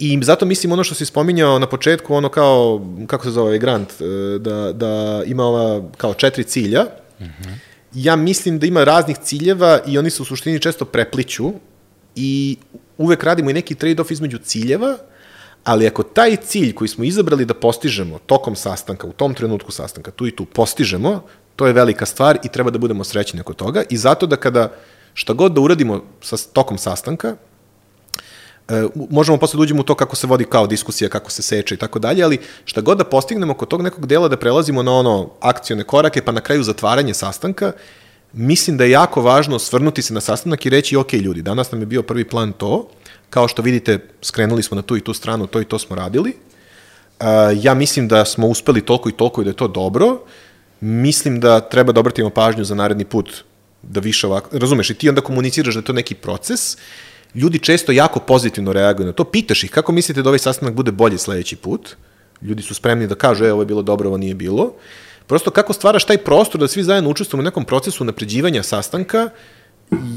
I zato mislim ono što si spominjao na početku, ono kao, kako se zove grant, e, da, da ima ova kao četiri cilja. Mm -hmm. Ja mislim da ima raznih ciljeva i oni se u suštini često prepliću i uvek radimo i neki trade-off između ciljeva, ali ako taj cilj koji smo izabrali da postižemo tokom sastanka, u tom trenutku sastanka, tu i tu postižemo, to je velika stvar i treba da budemo srećni oko toga i zato da kada šta god da uradimo sa tokom sastanka, možemo posle da uđemo u to kako se vodi kao diskusija, kako se seče i tako dalje, ali šta god da postignemo kod tog nekog dela da prelazimo na ono akcione korake, pa na kraju zatvaranje sastanka, mislim da je jako važno svrnuti se na sastanak i reći, ok, ljudi, danas nam je bio prvi plan to, kao što vidite, skrenuli smo na tu i tu stranu, to i to smo radili. Uh, ja mislim da smo uspeli toliko i toliko i da je to dobro. Mislim da treba da obratimo pažnju za naredni put da više ovako, razumeš, i ti onda komuniciraš da je to neki proces ljudi često jako pozitivno reaguju na to. Pitaš ih kako mislite da ovaj sastanak bude bolji sledeći put. Ljudi su spremni da kažu, e, ovo je bilo dobro, ovo nije bilo. Prosto kako stvaraš taj prostor da svi zajedno učestvujemo u nekom procesu napređivanja sastanka,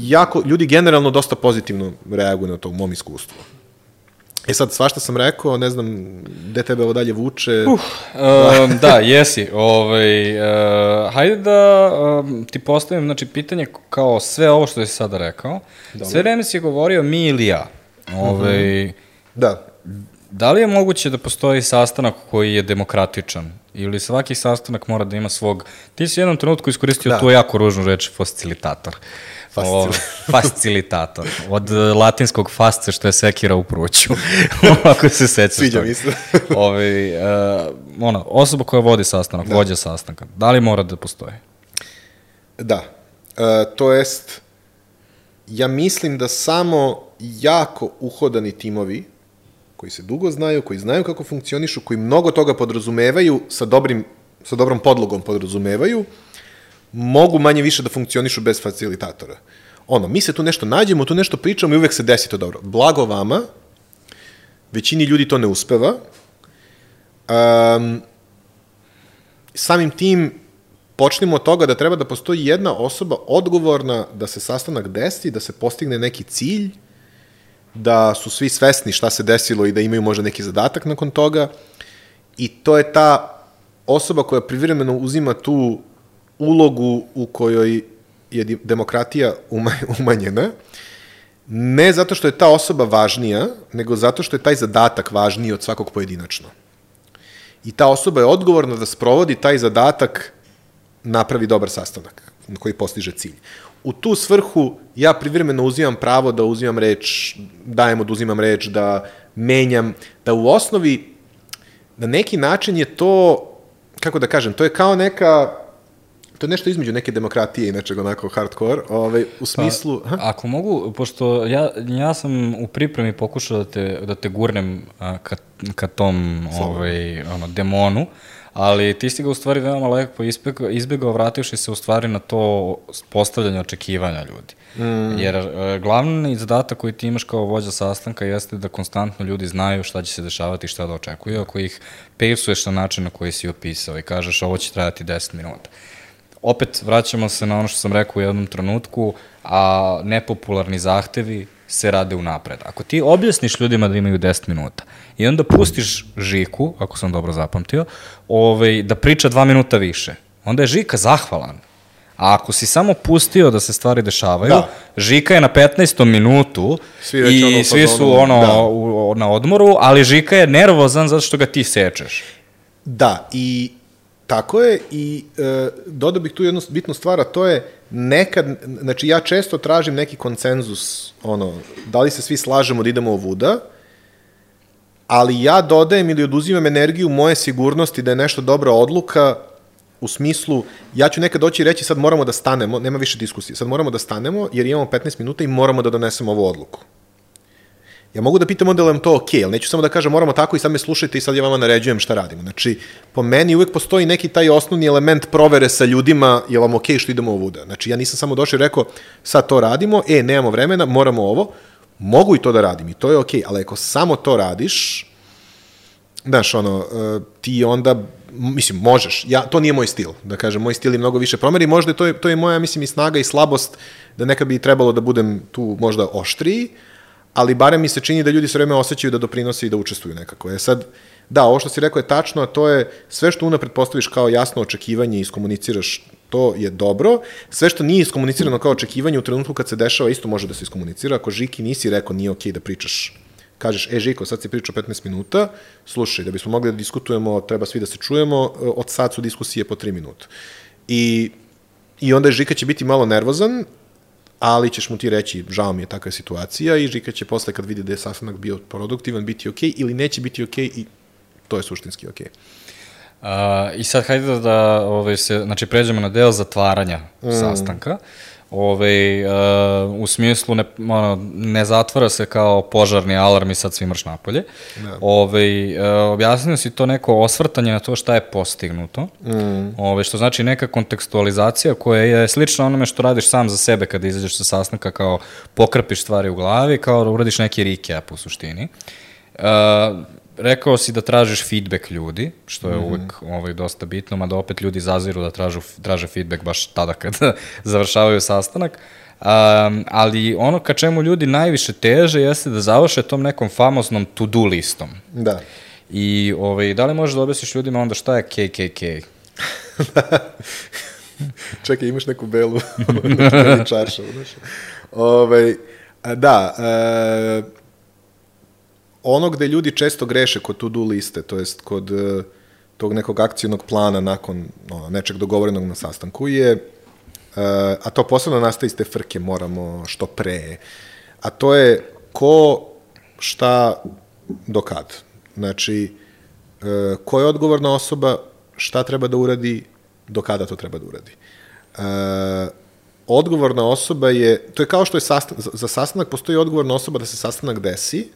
jako, ljudi generalno dosta pozitivno reaguju na to u mom iskustvu. E sad, svašta sam rekao, ne znam, gde tebe ovo dalje vuče? Uh, um, da, jesi. Ovaj, uh, hajde da um, ti postavim znači, pitanje kao sve ovo što si sada rekao. Dobre. Sve vreme si govorio mi ili ja. Ovaj, mm -hmm. Da. Da li je moguće da postoji sastanak koji je demokratičan? Ili svaki sastanak mora da ima svog... Ti si u jednom trenutku iskoristio da. tu jako ružnu reč, facilitator. Fascil... fascilitator. Od e, latinskog fasce, što je sekira u pruću. Ako se sećaš. Sviđa mi se. Ove, uh, ona, osoba koja vodi sastanak, da. vođa sastanka, da li mora da postoje? Da. Uh, to jest, ja mislim da samo jako uhodani timovi, koji se dugo znaju, koji znaju kako funkcionišu, koji mnogo toga podrazumevaju, sa, dobrim, sa dobrom podlogom podrazumevaju, mogu manje više da funkcionišu bez facilitatora. Ono, mi se tu nešto nađemo, tu nešto pričamo i uvek se desi to dobro. Blago vama, većini ljudi to ne uspeva. Um, samim tim počnemo od toga da treba da postoji jedna osoba odgovorna da se sastanak desi, da se postigne neki cilj, da su svi svesni šta se desilo i da imaju možda neki zadatak nakon toga. I to je ta osoba koja privremeno uzima tu ulogu u kojoj je demokratija umanjena, ne zato što je ta osoba važnija, nego zato što je taj zadatak važniji od svakog pojedinačno. I ta osoba je odgovorna da sprovodi taj zadatak napravi dobar sastanak na koji postiže cilj. U tu svrhu ja privremeno uzimam pravo da uzimam reč, dajem da uzimam reč, da menjam, da u osnovi na neki način je to, kako da kažem, to je kao neka To je nešto između neke demokratije i nečeg onako hardcore, ovaj, u smislu... Pa, ako mogu, pošto ja, ja sam u pripremi pokušao da te, da te gurnem a, ka, ka tom ovaj, ono, demonu, ali ti si ga u stvari veoma lepo izbjegao, izbjegao vrativši se u stvari na to postavljanje očekivanja ljudi. Mm. Jer e, glavni zadatak koji ti imaš kao vođa sastanka jeste da konstantno ljudi znaju šta će se dešavati i šta da očekuju, ako ih pejsuješ na način na koji si opisao i kažeš ovo će trajati 10 minuta. Opet vraćamo se na ono što sam rekao u jednom trenutku, a nepopularni zahtevi se rade unapred. Ako ti objasniš ljudima da imaju 10 minuta i onda pustiš Žiku, ako sam dobro zapamtio, ovaj, da priča 2 minuta više, onda je Žika zahvalan. A ako si samo pustio da se stvari dešavaju, da. Žika je na 15. minutu svi i ono svi su ono da. u, na odmoru, ali Žika je nervozan zato što ga ti sečeš. Da, i tako je i e, dodao bih tu jednu bitnu stvar, a to je nekad, znači ja često tražim neki koncenzus, ono, da li se svi slažemo da idemo ovuda, ali ja dodajem ili oduzimam energiju moje sigurnosti da je nešto dobra odluka u smislu, ja ću nekad doći i reći sad moramo da stanemo, nema više diskusije, sad moramo da stanemo jer imamo 15 minuta i moramo da donesemo ovu odluku. Ja mogu da pitam onda li vam to ok, ali neću samo da kažem moramo tako i sad me slušajte i sad ja vama naređujem šta radimo. Znači, po meni uvek postoji neki taj osnovni element provere sa ljudima, je vam ok što idemo ovuda. Znači, ja nisam samo došao i rekao sad to radimo, e, nemamo vremena, moramo ovo, mogu i to da radim i to je ok, ali ako samo to radiš, znaš, ono, e, ti onda, mislim, možeš, ja, to nije moj stil, da kažem, moj stil je mnogo više promeri, možda to je, to je moja, mislim, i snaga i slabost, da nekad bi trebalo da budem tu možda oštriji, ali barem mi se čini da ljudi sve vreme osjećaju da doprinose i da učestvuju nekako. E sad, da, ovo što si rekao je tačno, a to je sve što unapred postaviš kao jasno očekivanje i iskomuniciraš, to je dobro. Sve što nije iskomunicirano kao očekivanje u trenutku kad se dešava isto može da se iskomunicira. Ako Žiki nisi rekao nije okej okay da pričaš kažeš, e Žiko, sad si pričao 15 minuta, slušaj, da bismo mogli da diskutujemo, treba svi da se čujemo, od sad su diskusije po 3 minuta. I, I onda je Žika će biti malo nervozan, ali ćeš mu ti reći, žao mi je takva situacija i Žika će posle kad vidi da je sastanak bio produktivan biti okej okay, ili neće biti okej okay i to je suštinski okej. Okay. Uh, I sad hajde da, da ovaj, se, znači, pređemo na deo zatvaranja mm. sastanka. Ove, uh, u smislu ne, ono, ne zatvara se kao požarni alarm i sad svi mrš napolje. Da. Ove, uh, objasnio si to neko osvrtanje na to šta je postignuto. Mm. Ove, što znači neka kontekstualizacija koja je slična onome što radiš sam za sebe kada izađeš sa sastanka kao pokrpiš stvari u glavi, kao da uradiš neki recap u suštini. Uh, rekao si da tražiš feedback ljudi, što je mm -hmm. uvek ovaj, dosta bitno, mada opet ljudi zaziru da tražu, traže feedback baš tada kada završavaju sastanak. Um, ali ono ka čemu ljudi najviše teže jeste da završe tom nekom famoznom to-do listom. Da. I ovaj, da li možeš da objasniš ljudima onda šta je KKK? Čekaj, imaš neku belu znaš. Ove, ovaj, da, e, ono gde ljudi često greše kod to-do liste, to jest kod uh, tog nekog akcijnog plana nakon ono, nečeg dogovorenog na sastanku je, uh, a to posebno nastaje iz te frke, moramo što pre, a to je ko, šta, do kad. Znači, uh, ko je odgovorna osoba, šta treba da uradi, do kada to treba da uradi. Odgovorna osoba je, to je kao što je sastan, za, za sastanak postoji odgovorna osoba da se sastanak desi,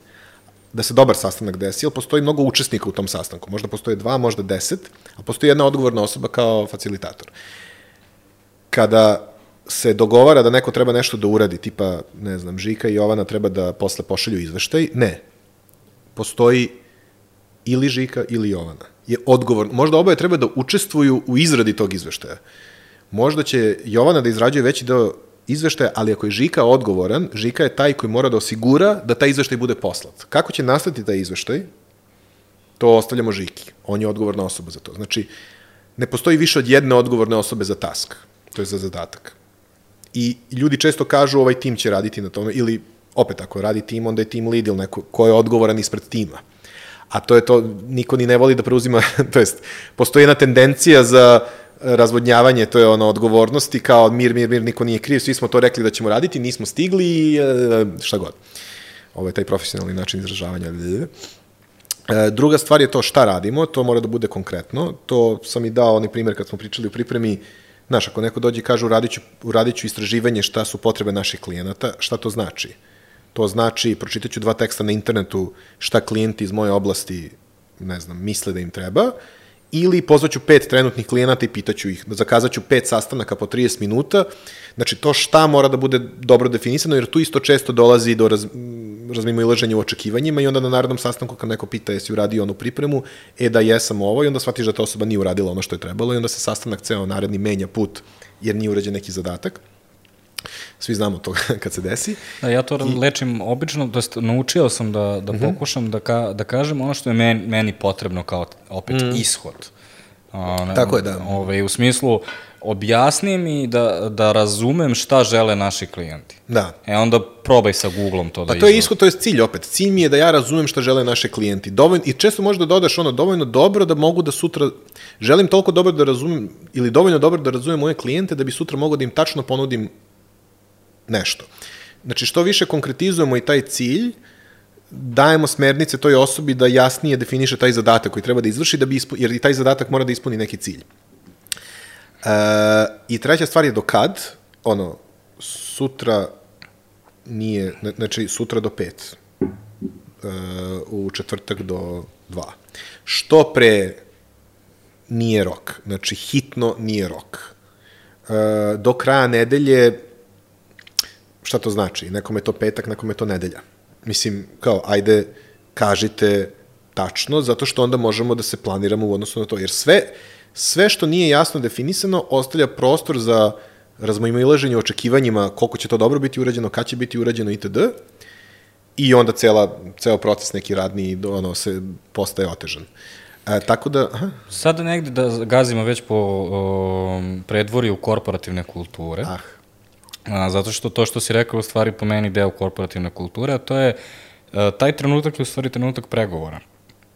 da se dobar sastanak desi, ali postoji mnogo učesnika u tom sastanku. Možda postoje dva, možda deset, a postoji jedna odgovorna osoba kao facilitator. Kada se dogovara da neko treba nešto da uradi, tipa, ne znam, Žika i Jovana treba da posle pošalju izveštaj, ne. Postoji ili Žika ili Jovana. Je odgovor, možda oboje treba da učestvuju u izradi tog izveštaja. Možda će Jovana da izrađuje veći deo izveštaja, ali ako je Žika odgovoran, Žika je taj koji mora da osigura da taj izveštaj bude poslat. Kako će nastati taj izveštaj? To ostavljamo Žiki. On je odgovorna osoba za to. Znači, ne postoji više od jedne odgovorne osobe za task. To je za zadatak. I ljudi često kažu ovaj tim će raditi na tome, ili opet ako radi tim, onda je tim lead ili neko ko je odgovoran ispred tima. A to je to, niko ni ne voli da preuzima, to jest, postoji jedna tendencija za razvodnjavanje, to je ono odgovornosti, kao mir, mir, mir, niko nije kriv, svi smo to rekli da ćemo raditi, nismo stigli i e, šta god. Ovo je taj profesionalni način izražavanja. E, druga stvar je to šta radimo, to mora da bude konkretno. To sam i dao onaj primjer kad smo pričali u pripremi, znaš, ako neko dođe i kaže uradit ću, uradit ću istraživanje šta su potrebe naših klijenata, šta to znači? To znači, pročitaću dva teksta na internetu šta klijenti iz moje oblasti, ne znam, misle da im treba, ili pozvaću pet trenutnih klijenata i pitaću ih, zakazaću pet sastanaka po 30 minuta, znači to šta mora da bude dobro definisano, jer tu isto često dolazi do raz, razmimo ilaženja u očekivanjima i onda na narednom sastanku kad neko pita jesi uradio onu pripremu, e da jesam ovo i onda shvatiš da ta osoba nije uradila ono što je trebalo i onda se sastanak ceo naredni menja put jer nije urađen neki zadatak. Svi znamo to kad se desi. Da, ja to I... lečim obično, to jest naučio sam da, da uh -huh. pokušam da, ka, da kažem ono što je meni, meni potrebno kao opet mm. ishod. A, Tako je, da. Ove, ovaj, u smislu, objasni mi da, da razumem šta žele naši klijenti. Da. E onda probaj sa Googlom to da Pa to je ishod, to je cilj opet. Cilj mi je da ja razumem šta žele naše klijenti. Dovoljno, I često možda dodaš ono dovoljno dobro da mogu da sutra, želim toliko dobro da razumem, ili dovoljno dobro da razumem moje klijente da bi sutra mogo da im tačno ponudim nešto. Znači, što više konkretizujemo i taj cilj, dajemo smernice toj osobi da jasnije definiše taj zadatak koji treba da izvrši, da bi ispuni, jer i taj zadatak mora da ispuni neki cilj. E, I treća stvar je do kad, ono, sutra nije, znači sutra do pet, e, u četvrtak do dva. Što pre nije rok, znači hitno nije rok. E, do kraja nedelje šta to znači? Nekom je to petak, nekom je to nedelja. Mislim, kao, ajde, kažite tačno, zato što onda možemo da se planiramo u odnosu na to. Jer sve, sve što nije jasno definisano, ostavlja prostor za razmojmilaženje očekivanjima koliko će to dobro biti urađeno, kad će biti urađeno itd. I onda cela, ceo proces neki radni ono, se postaje otežan. E, tako da... Aha. Sada negde da gazimo već po o, predvoriju korporativne kulture. Ah A, zato što to što si rekao u stvari po meni deo korporativne kulture, a to je a, taj trenutak je u stvari trenutak pregovora.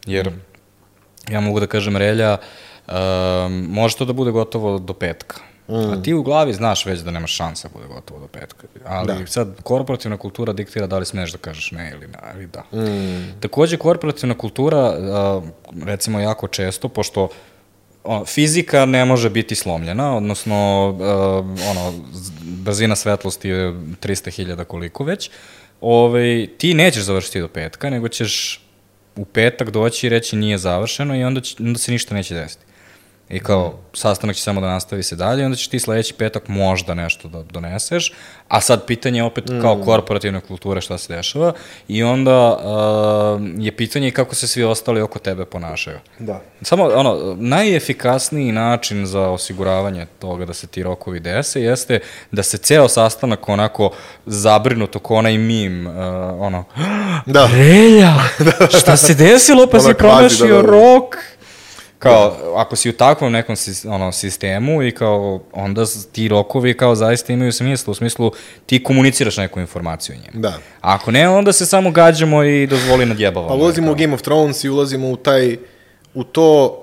Jer mm. ja mogu da kažem relja, a, može to da bude gotovo do petka. Mm. A ti u glavi znaš već da nema šansa da bude gotovo do petka. Ali da. sad korporativna kultura diktira da li smeš da kažeš ne ili, ne, ili da. Mm. Takođe korporativna kultura, a, recimo jako često, pošto on, fizika ne može biti slomljena, odnosno uh, ono, brzina svetlosti je 300.000 koliko već, ovaj, ti nećeš završiti do petka, nego ćeš u petak doći i reći nije završeno i onda, će, onda se ništa neće desiti. I kao, sastanak će samo da nastavi se dalje, onda ćeš ti sledeći petak možda nešto da doneseš, a sad pitanje je opet kao mm. korporativne kulture šta se dešava i onda uh, je pitanje kako se svi ostali oko tebe ponašaju. Da. Samo, ono, najefikasniji način za osiguravanje toga da se ti rokovi dese jeste da se ceo sastanak onako zabrinuto ko onaj mim, uh, ono, da. Relja, šta se desilo pa si promašio da, da, da. rok? Kao, ako si u takvom nekom ono, sistemu i kao, onda ti rokovi kao zaista imaju smisla, u smislu ti komuniciraš neku informaciju njemu. Da. A ako ne, onda se samo gađamo i dozvoli nadjebavamo. Pa ulazimo kao. u Game of Thrones i ulazimo u taj, u to,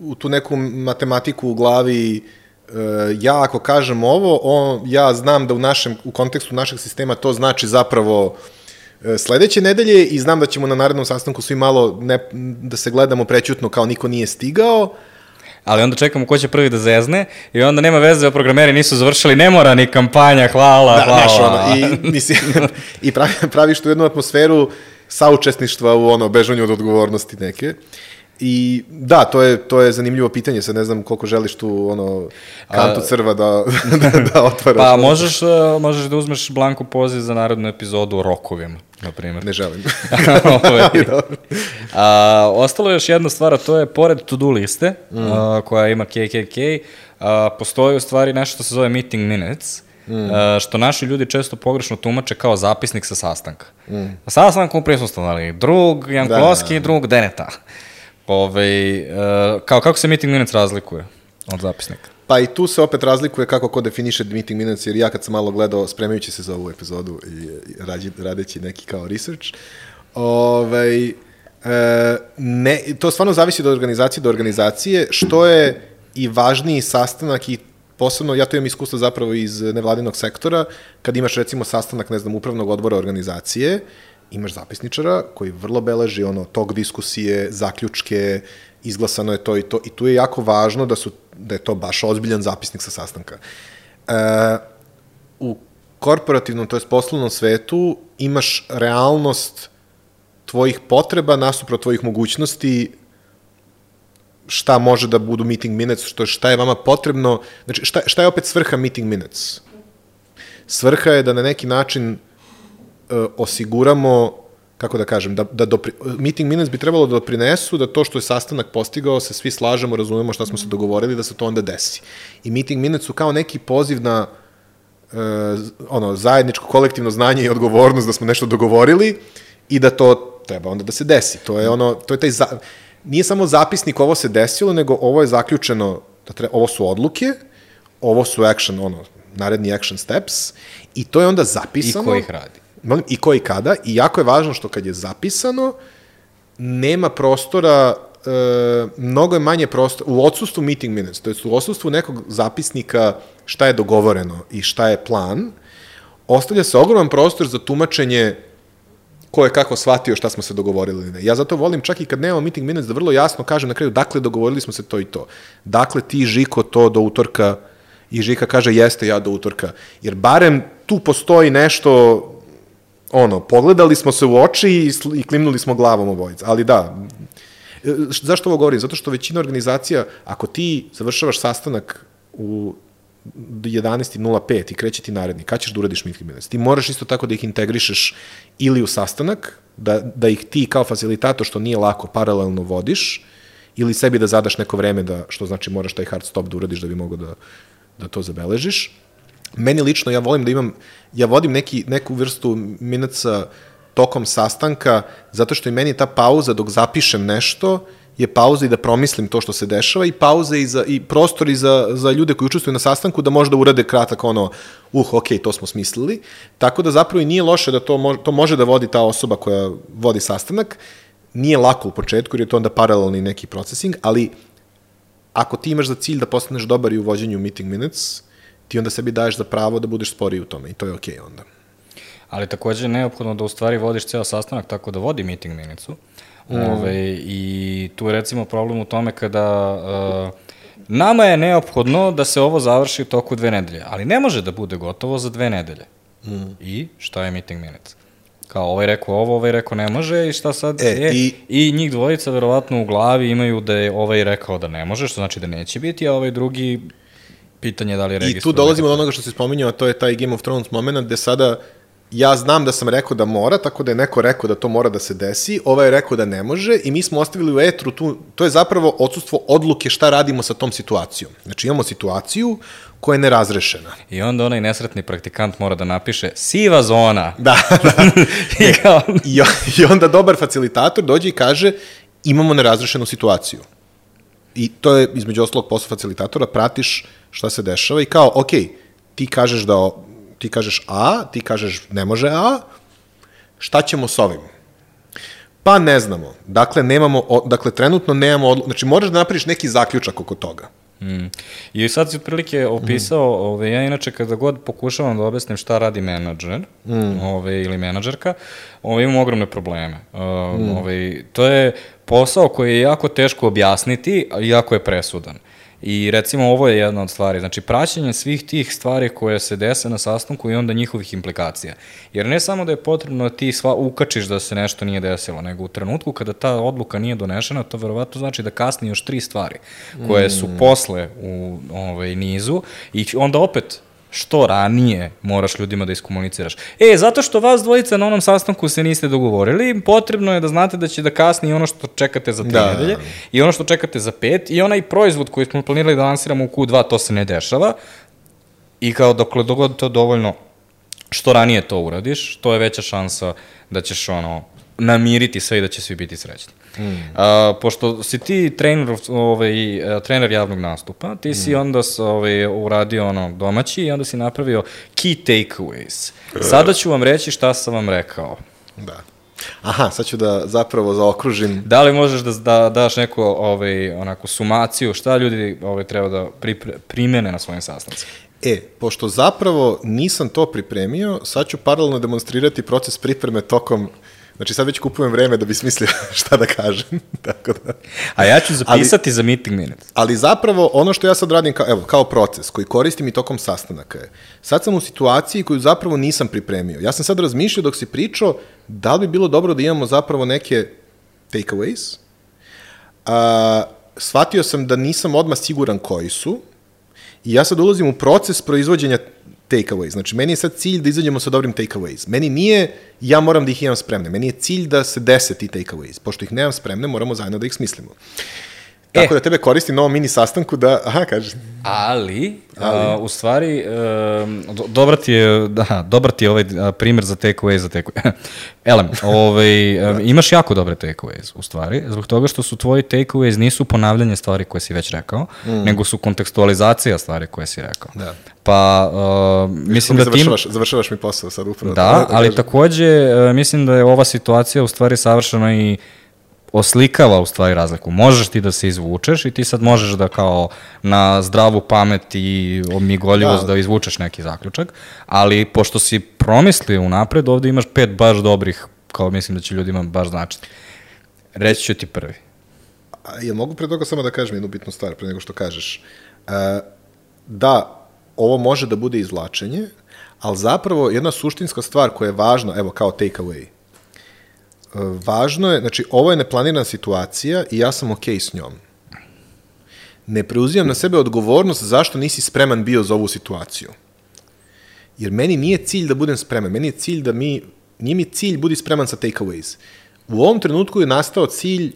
u tu neku matematiku u glavi, uh, ja ako kažem ovo, on, ja znam da u našem, u kontekstu našeg sistema to znači zapravo uh, E, sledeće nedelje i znam da ćemo na narednom sastanku svi malo ne, da se gledamo prećutno kao niko nije stigao, ali onda čekamo ko će prvi da zezne i onda nema veze, o programeri nisu završili, ne mora ni kampanja, hvala, da, hvala. Naš, ono, i, mislim, i pravi, praviš tu jednu atmosferu saučesništva u ono, bežanju od odgovornosti neke. I da, to je, to je zanimljivo pitanje, sad ne znam koliko želiš tu ono, kantu crva da, da, da otvaraš. Pa možeš, e, možeš da uzmeš blanku poziv za narodnu epizodu o rokovima, na primjer. Ne želim. a, ostalo je još jedna stvar, a to je pored to-do liste, mm. a, koja ima KKK, a, postoji u stvari nešto što se zove meeting minutes, Mm. što naši ljudi često pogrešno tumače kao zapisnik sa sastanka. Mm. Na sastanku prisustovali drug Jankolovski, da. drug Deneta. Ove, uh, kao, kako se meeting minutes razlikuje od zapisnika? Pa i tu se opet razlikuje kako ko definiše meeting minutes, jer ja kad sam malo gledao, spremajući se za ovu epizodu i, i radeći neki kao research, ovaj, e, ne, to stvarno zavisi od organizacije do organizacije, što je i važniji sastanak i posebno, ja to imam iskustvo zapravo iz nevladinog sektora, kad imaš recimo sastanak, ne znam, upravnog odbora organizacije, imaš zapisničara koji vrlo beleži ono tog diskusije, zaključke, izglasano je to i to i tu je jako važno da su da je to baš ozbiljan zapisnik sa sastanka. E, u korporativnom, to je poslovnom svetu, imaš realnost tvojih potreba nasuprot tvojih mogućnosti šta može da budu meeting minutes, što, šta je vama potrebno, znači šta, šta je opet svrha meeting minutes? Svrha je da na neki način osiguramo kako da kažem, da, da dopri, meeting minutes bi trebalo da doprinesu da to što je sastanak postigao se svi slažemo, razumemo šta smo se dogovorili, da se to onda desi. I meeting minutes su kao neki poziv na uh, ono, zajedničko kolektivno znanje i odgovornost da smo nešto dogovorili i da to treba onda da se desi. To je ono, to je taj za, nije samo zapisnik ovo se desilo, nego ovo je zaključeno, da treba, ovo su odluke, ovo su action, ono, naredni action steps i to je onda I zapisano. ko ih radi? Molim, I ko i kada. I jako je važno što kad je zapisano, nema prostora, e, mnogo je manje prostora, u odsustvu meeting minutes, to je u odsustvu nekog zapisnika šta je dogovoreno i šta je plan, ostavlja se ogroman prostor za tumačenje ko je kako shvatio šta smo se dogovorili ili ne. Ja zato volim čak i kad nemamo meeting minutes da vrlo jasno kažem na kraju dakle dogovorili smo se to i to. Dakle ti Žiko to do utorka i Žika kaže jeste ja do utorka. Jer barem tu postoji nešto ono, pogledali smo se u oči i, i klimnuli smo glavom obojica. Ali da, E, zašto ovo govorim? Zato što većina organizacija, ako ti završavaš sastanak u 11.05 i kreće ti naredni, kad ćeš da uradiš meeting minutes? Ti moraš isto tako da ih integrišeš ili u sastanak, da, da ih ti kao facilitator, što nije lako, paralelno vodiš, ili sebi da zadaš neko vreme, da, što znači moraš taj hard stop da uradiš da bi mogao da, da to zabeležiš. Meni lično, ja volim da imam, ja vodim neki, neku vrstu minuca tokom sastanka, zato što i meni ta pauza dok zapišem nešto, je pauza i da promislim to što se dešava i pauza i, za, i prostor i za, za ljude koji učestvuju na sastanku da možda urade kratak ono, uh, ok, to smo smislili. Tako da zapravo i nije loše da to, mo, to može da vodi ta osoba koja vodi sastanak. Nije lako u početku jer je to onda paralelni neki procesing, ali ako ti imaš za cilj da postaneš dobar i u vođenju meeting minutes, ti onda sebi daješ za pravo da budeš sporiji u tome i to je okej okay onda. Ali takođe je neophodno da u stvari vodiš ceo sastanak tako da vodi meeting minicu. Mm. Ove, I tu je recimo problem u tome kada uh, nama je neophodno da se ovo završi u toku dve nedelje, ali ne može da bude gotovo za dve nedelje. Mm. I šta je meeting minutes? Kao ovaj rekao ovo, ovaj rekao ne može i šta sad? E, je? i- I njih dvojica verovatno u glavi imaju da je ovaj rekao da ne može, što znači da neće biti, a ovaj drugi pitanje je da li je I tu dolazimo do onoga što si spominjao, a to je taj Game of Thrones moment gde sada ja znam da sam rekao da mora, tako da je neko rekao da to mora da se desi, ovaj je rekao da ne može i mi smo ostavili u etru tu, to je zapravo odsustvo odluke šta radimo sa tom situacijom. Znači imamo situaciju koja je nerazrešena. I onda onaj nesretni praktikant mora da napiše siva zona. Da, da. I, I onda dobar facilitator dođe i kaže imamo nerazrešenu situaciju. I to je, između ostalog, posao facilitatora, pratiš šta se dešava i kao, ok, ti kažeš da, ti kažeš A, ti kažeš ne može A, šta ćemo s ovim? Pa ne znamo. Dakle, nemamo, dakle, trenutno nemamo, odlu... znači moraš da napraviš neki zaključak oko toga. Mm. I sad si otprilike opisao, mm. ove, ja inače kada god pokušavam da objasnim šta radi menadžer mm. ove, ili menadžerka, ove, imam ogromne probleme. Uh, mm. ove, to je posao koji je jako teško objasniti, jako je presudan. I recimo ovo je jedna od stvari, znači praćenje svih tih stvari koje se dese na sastanku i onda njihovih implikacija. Jer ne samo da je potrebno da ti sva ukačiš da se nešto nije desilo, nego u trenutku kada ta odluka nije donešena, to verovatno znači da kasni još tri stvari koje su posle u ovaj, nizu i onda opet što ranije moraš ljudima da iskomuniciraš. E, zato što vas dvojica na onom sastanku se niste dogovorili, potrebno je da znate da će da kasni i ono što čekate za tri Da. nedelje, i ono što čekate za pet, i onaj proizvod koji smo planirali da lansiramo u Q2, to se ne dešava, i kao dokle dogod to dovoljno što ranije to uradiš, to je veća šansa da ćeš ono namiriti sve i da će svi biti srećni. Mm. A, pošto si ti trener, ovaj, trener javnog nastupa, ti si onda s, ovaj, uradio ono domaći i onda si napravio key takeaways. Sada ću vam reći šta sam vam rekao. Da. Aha, sad ću da zapravo zaokružim Da li možeš da, da daš neku ovaj, onako sumaciju šta ljudi ovaj, treba da pripre, primene na svojim sastancima? E, pošto zapravo nisam to pripremio, sad ću paralelno demonstrirati proces pripreme tokom Znači sad već kupujem vreme da bi smislio šta da kažem. Tako da. A ja ću zapisati Ali... za meeting minutes. Ali zapravo ono što ja sad radim kao, evo, kao proces koji koristim i tokom sastanaka je, sad sam u situaciji koju zapravo nisam pripremio. Ja sam sad razmišljao dok si pričao da li bi bilo dobro da imamo zapravo neke takeaways, a, shvatio sam da nisam odmah siguran koji su i ja sad ulazim u proces proizvođenja takeaways. Znači, meni je sad cilj da izađemo sa dobrim takeaways. Meni nije, ja moram da ih imam spremne. Meni je cilj da se dese ti takeaways. Pošto ih nemam spremne, moramo zajedno da ih smislimo. Tako E. da tebe koristim na ovom mini sastanku da, aha, kažeš, Ali, A, u stvari, um, do, dobra ti je, da, dobar ti je ovaj a, primjer za takeaway za takeaway. Elem, ovaj, um, imaš jako dobre takeaways, u stvari, zbog toga što su tvoji takeaways nisu ponavljanje stvari koje si već rekao, mm. nego su kontekstualizacija stvari koje si rekao. Da. Pa, uh, mislim da tim... završavaš, završavaš mi posao sad upravo. Da, ali kažem. takođe e, mislim da je ova situacija u stvari savršena i oslikava u stvari razliku. Možeš ti da se izvučeš i ti sad možeš da kao na zdravu pamet i omigoljivost da. Da. izvučeš neki zaključak, ali pošto si promislio unapred, ovde imaš pet baš dobrih, kao mislim da će ljudima baš značiti. Reći ću ti prvi. A, jel mogu pre toga samo da kažem jednu bitnu stvar, pre nego što kažeš? E, da, ovo može da bude izvlačenje, ali zapravo jedna suštinska stvar koja je važna, evo kao take away, važno je, znači ovo je neplanirana situacija i ja sam okej okay s njom. Ne preuzimam na sebe odgovornost zašto nisi spreman bio za ovu situaciju. Jer meni nije cilj da budem spreman, meni je cilj da mi, nije mi cilj budi spreman sa takeaways. U ovom trenutku je nastao cilj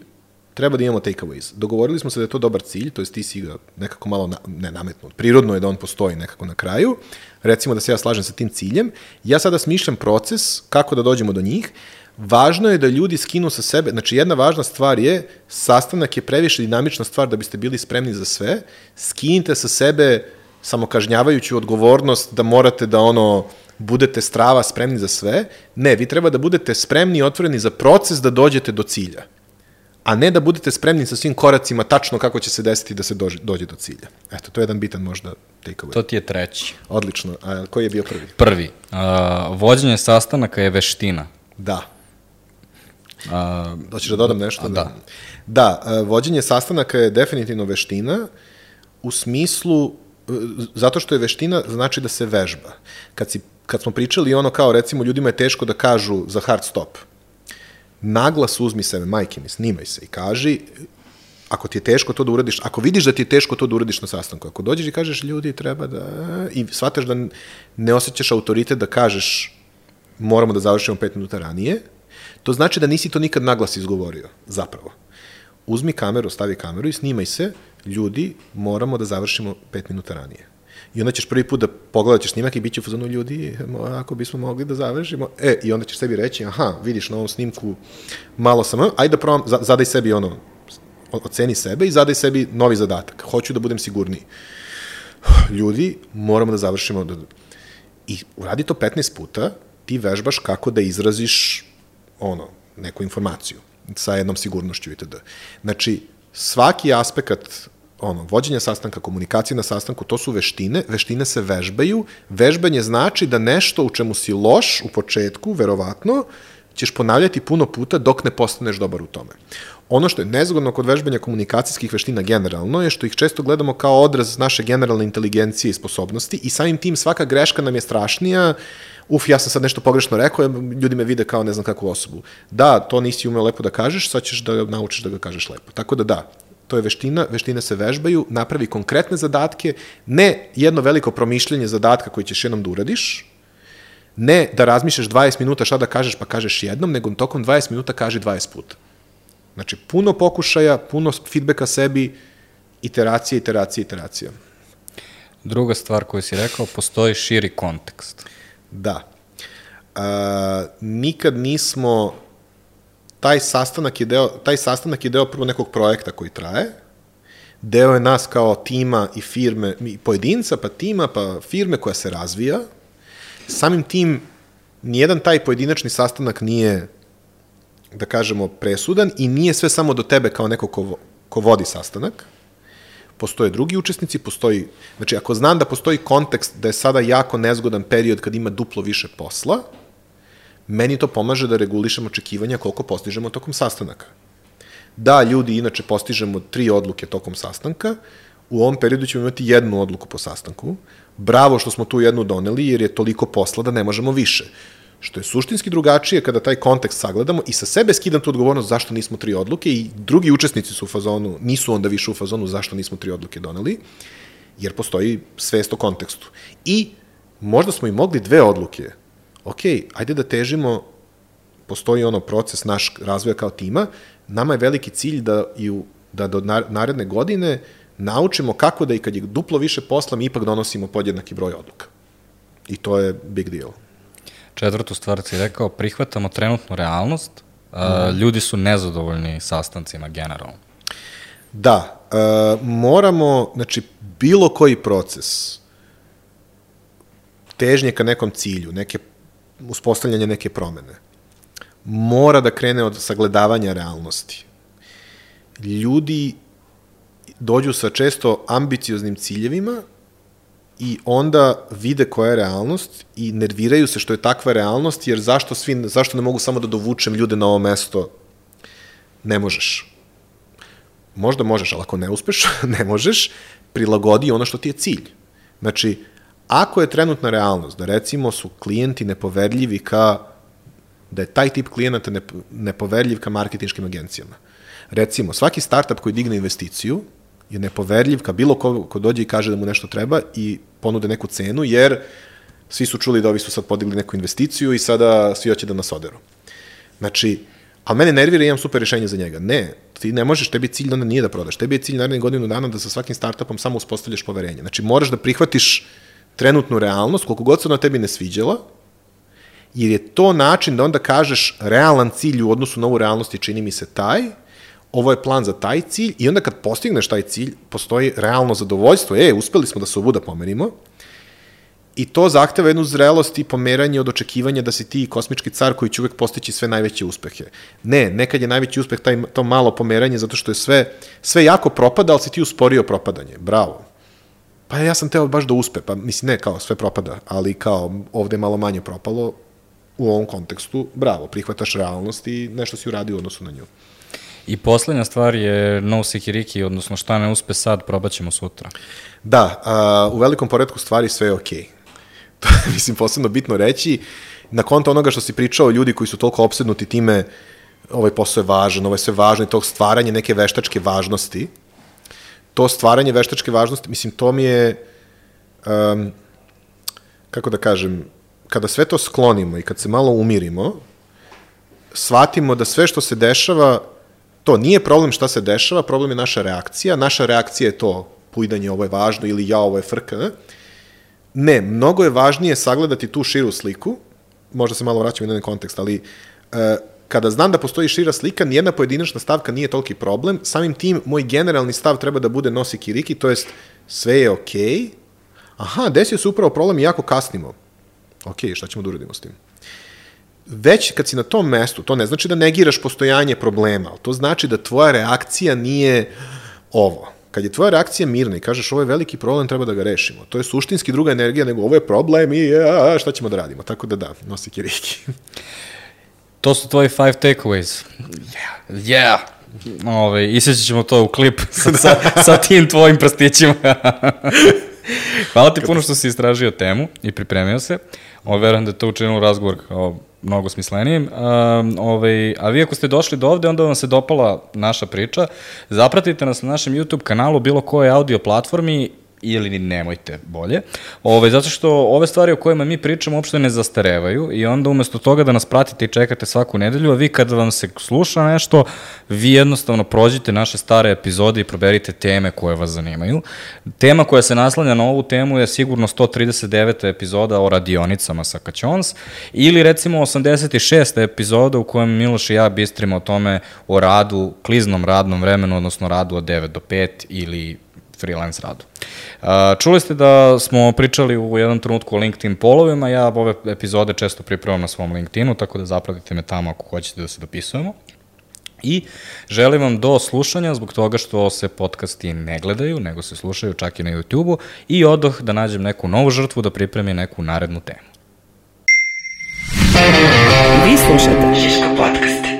treba da imamo takeaways. Dogovorili smo se da je to dobar cilj, to jest ti si ga nekako malo na, ne nametnut. Prirodno je da on postoji nekako na kraju. Recimo da se ja slažem sa tim ciljem. Ja sada smišljam proces kako da dođemo do njih. Važno je da ljudi skinu sa sebe, znači jedna važna stvar je, sastanak je previše dinamična stvar da biste bili spremni za sve, skinite sa sebe samokažnjavajuću odgovornost da morate da ono budete strava spremni za sve. Ne, vi treba da budete spremni i otvoreni za proces da dođete do cilja a ne da budete spremni sa svim koracima tačno kako će se desiti da se dođe, dođe do cilja. Eto, to je jedan bitan možda take away. To ti je treći. Odlično. A koji je bio prvi? Prvi. Uh, vođenje sastanaka je veština. Da. Uh, Hoćeš da dodam nešto? A, da. Da, vođenje sastanaka je definitivno veština u smislu, e, zato što je veština znači da se vežba. Kad, si, kad smo pričali ono kao recimo ljudima je teško da kažu za hard stop, naglas uzmi sebe, majke mi, snimaj se i kaži, ako ti je teško to da uradiš, ako vidiš da ti je teško to da uradiš na sastanku, ako dođeš i kažeš ljudi treba da, i shvataš da ne osjećaš autoritet da kažeš moramo da završimo pet minuta ranije, to znači da nisi to nikad naglas izgovorio, zapravo. Uzmi kameru, stavi kameru i snimaj se, ljudi, moramo da završimo pet minuta ranije. I onda ćeš prvi put da pogledaš snimak i bit će u fazonu ljudi, ako bismo mogli da završimo. E, i onda ćeš sebi reći, aha, vidiš na ovom snimku, malo sam, ajde da probam, za- zadaj sebi ono, oceni sebe i zadaj sebi novi zadatak. Hoću da budem sigurniji. Ljudi, moramo da završimo. Da... I uradi to 15 puta, ti vežbaš kako da izraziš ono, neku informaciju sa jednom sigurnošću itd. Znači, svaki aspekt ono, vođenja sastanka, komunikacije na sastanku, to su veštine, veštine se vežbaju, vežbanje znači da nešto u čemu si loš u početku, verovatno, ćeš ponavljati puno puta dok ne postaneš dobar u tome. Ono što je nezgodno kod vežbanja komunikacijskih veština generalno je što ih često gledamo kao odraz naše generalne inteligencije i sposobnosti i samim tim svaka greška nam je strašnija, uf, ja sam sad nešto pogrešno rekao, ljudi me vide kao ne znam kakvu osobu. Da, to nisi umeo lepo da kažeš, sad ćeš da naučiš da ga kažeš lepo. Tako da da, to je veština, veštine se vežbaju, napravi konkretne zadatke, ne jedno veliko promišljanje zadatka koji ćeš jednom da uradiš, ne da razmišljaš 20 minuta šta da kažeš pa kažeš jednom, nego tokom 20 minuta kaži 20 puta. Znači, puno pokušaja, puno feedbacka sebi, iteracija, iteracija, iteracija. druga stvar koju si rekao, postoji širi kontekst. Da. A, nikad nismo taj sastanak je deo taj sastanak je deo prvo nekog projekta koji traje. Deo je nas kao tima i firme, i pojedinca, pa tima, pa firme koja se razvija. Samim tim nijedan taj pojedinačni sastanak nije da kažemo presudan i nije sve samo do tebe kao neko ko, ko vodi sastanak postoje drugi učesnici, postoji, znači ako znam da postoji kontekst da je sada jako nezgodan period kad ima duplo više posla, meni to pomaže da regulišem očekivanja koliko postižemo tokom sastanaka. Da, ljudi, inače postižemo tri odluke tokom sastanka, u ovom periodu ćemo imati jednu odluku po sastanku. Bravo što smo tu jednu doneli, jer je toliko posla da ne možemo više. Što je suštinski drugačije kada taj kontekst sagledamo i sa sebe skidam tu odgovornost zašto nismo tri odluke i drugi učesnici su u fazonu, nisu onda više u fazonu zašto nismo tri odluke doneli, jer postoji svest o kontekstu. I možda smo i mogli dve odluke. Ok, ajde da težimo, postoji ono proces naš razvoja kao tima, nama je veliki cilj da, i u, da do naredne godine naučimo kako da i kad je duplo više posla, mi ipak donosimo podjednaki broj odluka. I to je big deal. Četvrtu stvar si rekao, prihvatamo trenutnu realnost, mm. ljudi su nezadovoljni sastancima generalno. Da, uh, moramo, znači, bilo koji proces težnje ka nekom cilju, neke, uspostavljanje neke promene, mora da krene od sagledavanja realnosti. Ljudi dođu sa često ambicioznim ciljevima i onda vide koja je realnost i nerviraju se što je takva realnost, jer zašto, svi, zašto ne mogu samo da dovučem ljude na ovo mesto? Ne možeš. Možda možeš, ali ako ne uspeš, ne možeš, prilagodi ono što ti je cilj. Znači, ako je trenutna realnost da recimo su klijenti nepoverljivi ka, da je taj tip klijenata nepoverljiv ka marketinškim agencijama. Recimo, svaki startup koji digne investiciju, je nepoverljiv ka bilo ko, ko dođe i kaže da mu nešto treba i ponude neku cenu, jer svi su čuli da ovi su sad podigli neku investiciju i sada svi hoće da nas oderu. Znači, a mene nervira i imam super rešenje za njega. Ne, ti ne možeš, tebi cilj onda nije da prodaš. Tebi je cilj narednih godinu dana da sa svakim startupom samo uspostavljaš poverenje. Znači, moraš da prihvatiš trenutnu realnost, koliko god se ona tebi ne sviđala, jer je to način da onda kažeš realan cilj u odnosu na ovu realnost i čini mi se taj, ovo je plan za taj cilj i onda kad postigneš taj cilj, postoji realno zadovoljstvo, e, uspeli smo da se ovuda pomerimo, I to zahteva jednu zrelost i pomeranje od očekivanja da si ti kosmički car koji će uvek postići sve najveće uspehe. Ne, nekad je najveći uspeh taj, to malo pomeranje zato što je sve, sve jako propada, ali si ti usporio propadanje. Bravo. Pa ja sam teo baš da uspe, pa mislim ne kao sve propada, ali kao ovde je malo manje propalo, u ovom kontekstu, bravo, prihvataš realnost i nešto si uradio u odnosu na nju. I poslednja stvar je no sikiriki, odnosno šta ne uspe sad, probat ćemo sutra. Da, a, u velikom poredku stvari sve je okej. Okay. To je, mislim, posebno bitno reći. Na konto onoga što si pričao, ljudi koji su toliko obsednuti time, ovaj posao je važan, ovo je sve i tog stvaranje neke veštačke važnosti, to stvaranje veštačke važnosti, mislim, to mi je, um, kako da kažem, kada sve to sklonimo i kad se malo umirimo, shvatimo da sve što se dešava to nije problem šta se dešava, problem je naša reakcija. Naša reakcija je to pujdanje, ovo je važno ili ja, ovo je frka. Ne? ne, mnogo je važnije sagledati tu širu sliku, možda se malo vraćam u jedan kontekst, ali e, kada znam da postoji šira slika, nijedna pojedinačna stavka nije toliki problem, samim tim moj generalni stav treba da bude nosi kiriki, to jest sve je okej, okay. aha, desio se upravo problem i jako kasnimo. Ok, šta ćemo da uradimo s tim? Već kad si na tom mestu, to ne znači da negiraš postojanje problema, ali to znači da tvoja reakcija nije ovo. Kad je tvoja reakcija mirna i kažeš ovo je veliki problem, treba da ga rešimo. To je suštinski druga energija nego ovo je problem i a, šta ćemo da radimo. Tako da da, nosi kiriki. to su tvoji five takeaways. Yeah. Yeah. Ove, isjećat ćemo to u klip sa, sa, sa tim tvojim prstićima. Hvala ti puno što si istražio temu i pripremio se. Ovo, verujem da je to učinilo razgovor kao mnogo smislenijim. Um, ovaj, a vi ako ste došli do ovde, onda vam se dopala naša priča. Zapratite nas na našem YouTube kanalu, bilo koje audio platformi ili ni nemojte bolje. Ove, zato što ove stvari o kojima mi pričamo uopšte ne zastarevaju i onda umesto toga da nas pratite i čekate svaku nedelju, a vi kada vam se sluša nešto, vi jednostavno prođite naše stare epizode i proberite teme koje vas zanimaju. Tema koja se naslanja na ovu temu je sigurno 139. epizoda o radionicama sa Kaćons ili recimo 86. epizoda u kojem Miloš i ja bistrimo o tome o radu, kliznom radnom vremenu, odnosno radu od 9 do 5 ili freelance radu. Čuli ste da smo pričali u jednom trenutku o LinkedIn polovima, ja ove epizode često pripremam na svom LinkedInu, tako da zapratite me tamo ako hoćete da se dopisujemo. I želim vam do slušanja zbog toga što se podcasti ne gledaju, nego se slušaju čak i na YouTube-u i odoh da nađem neku novu žrtvu da pripremi neku narednu temu. Vi slušate Šiško podcast.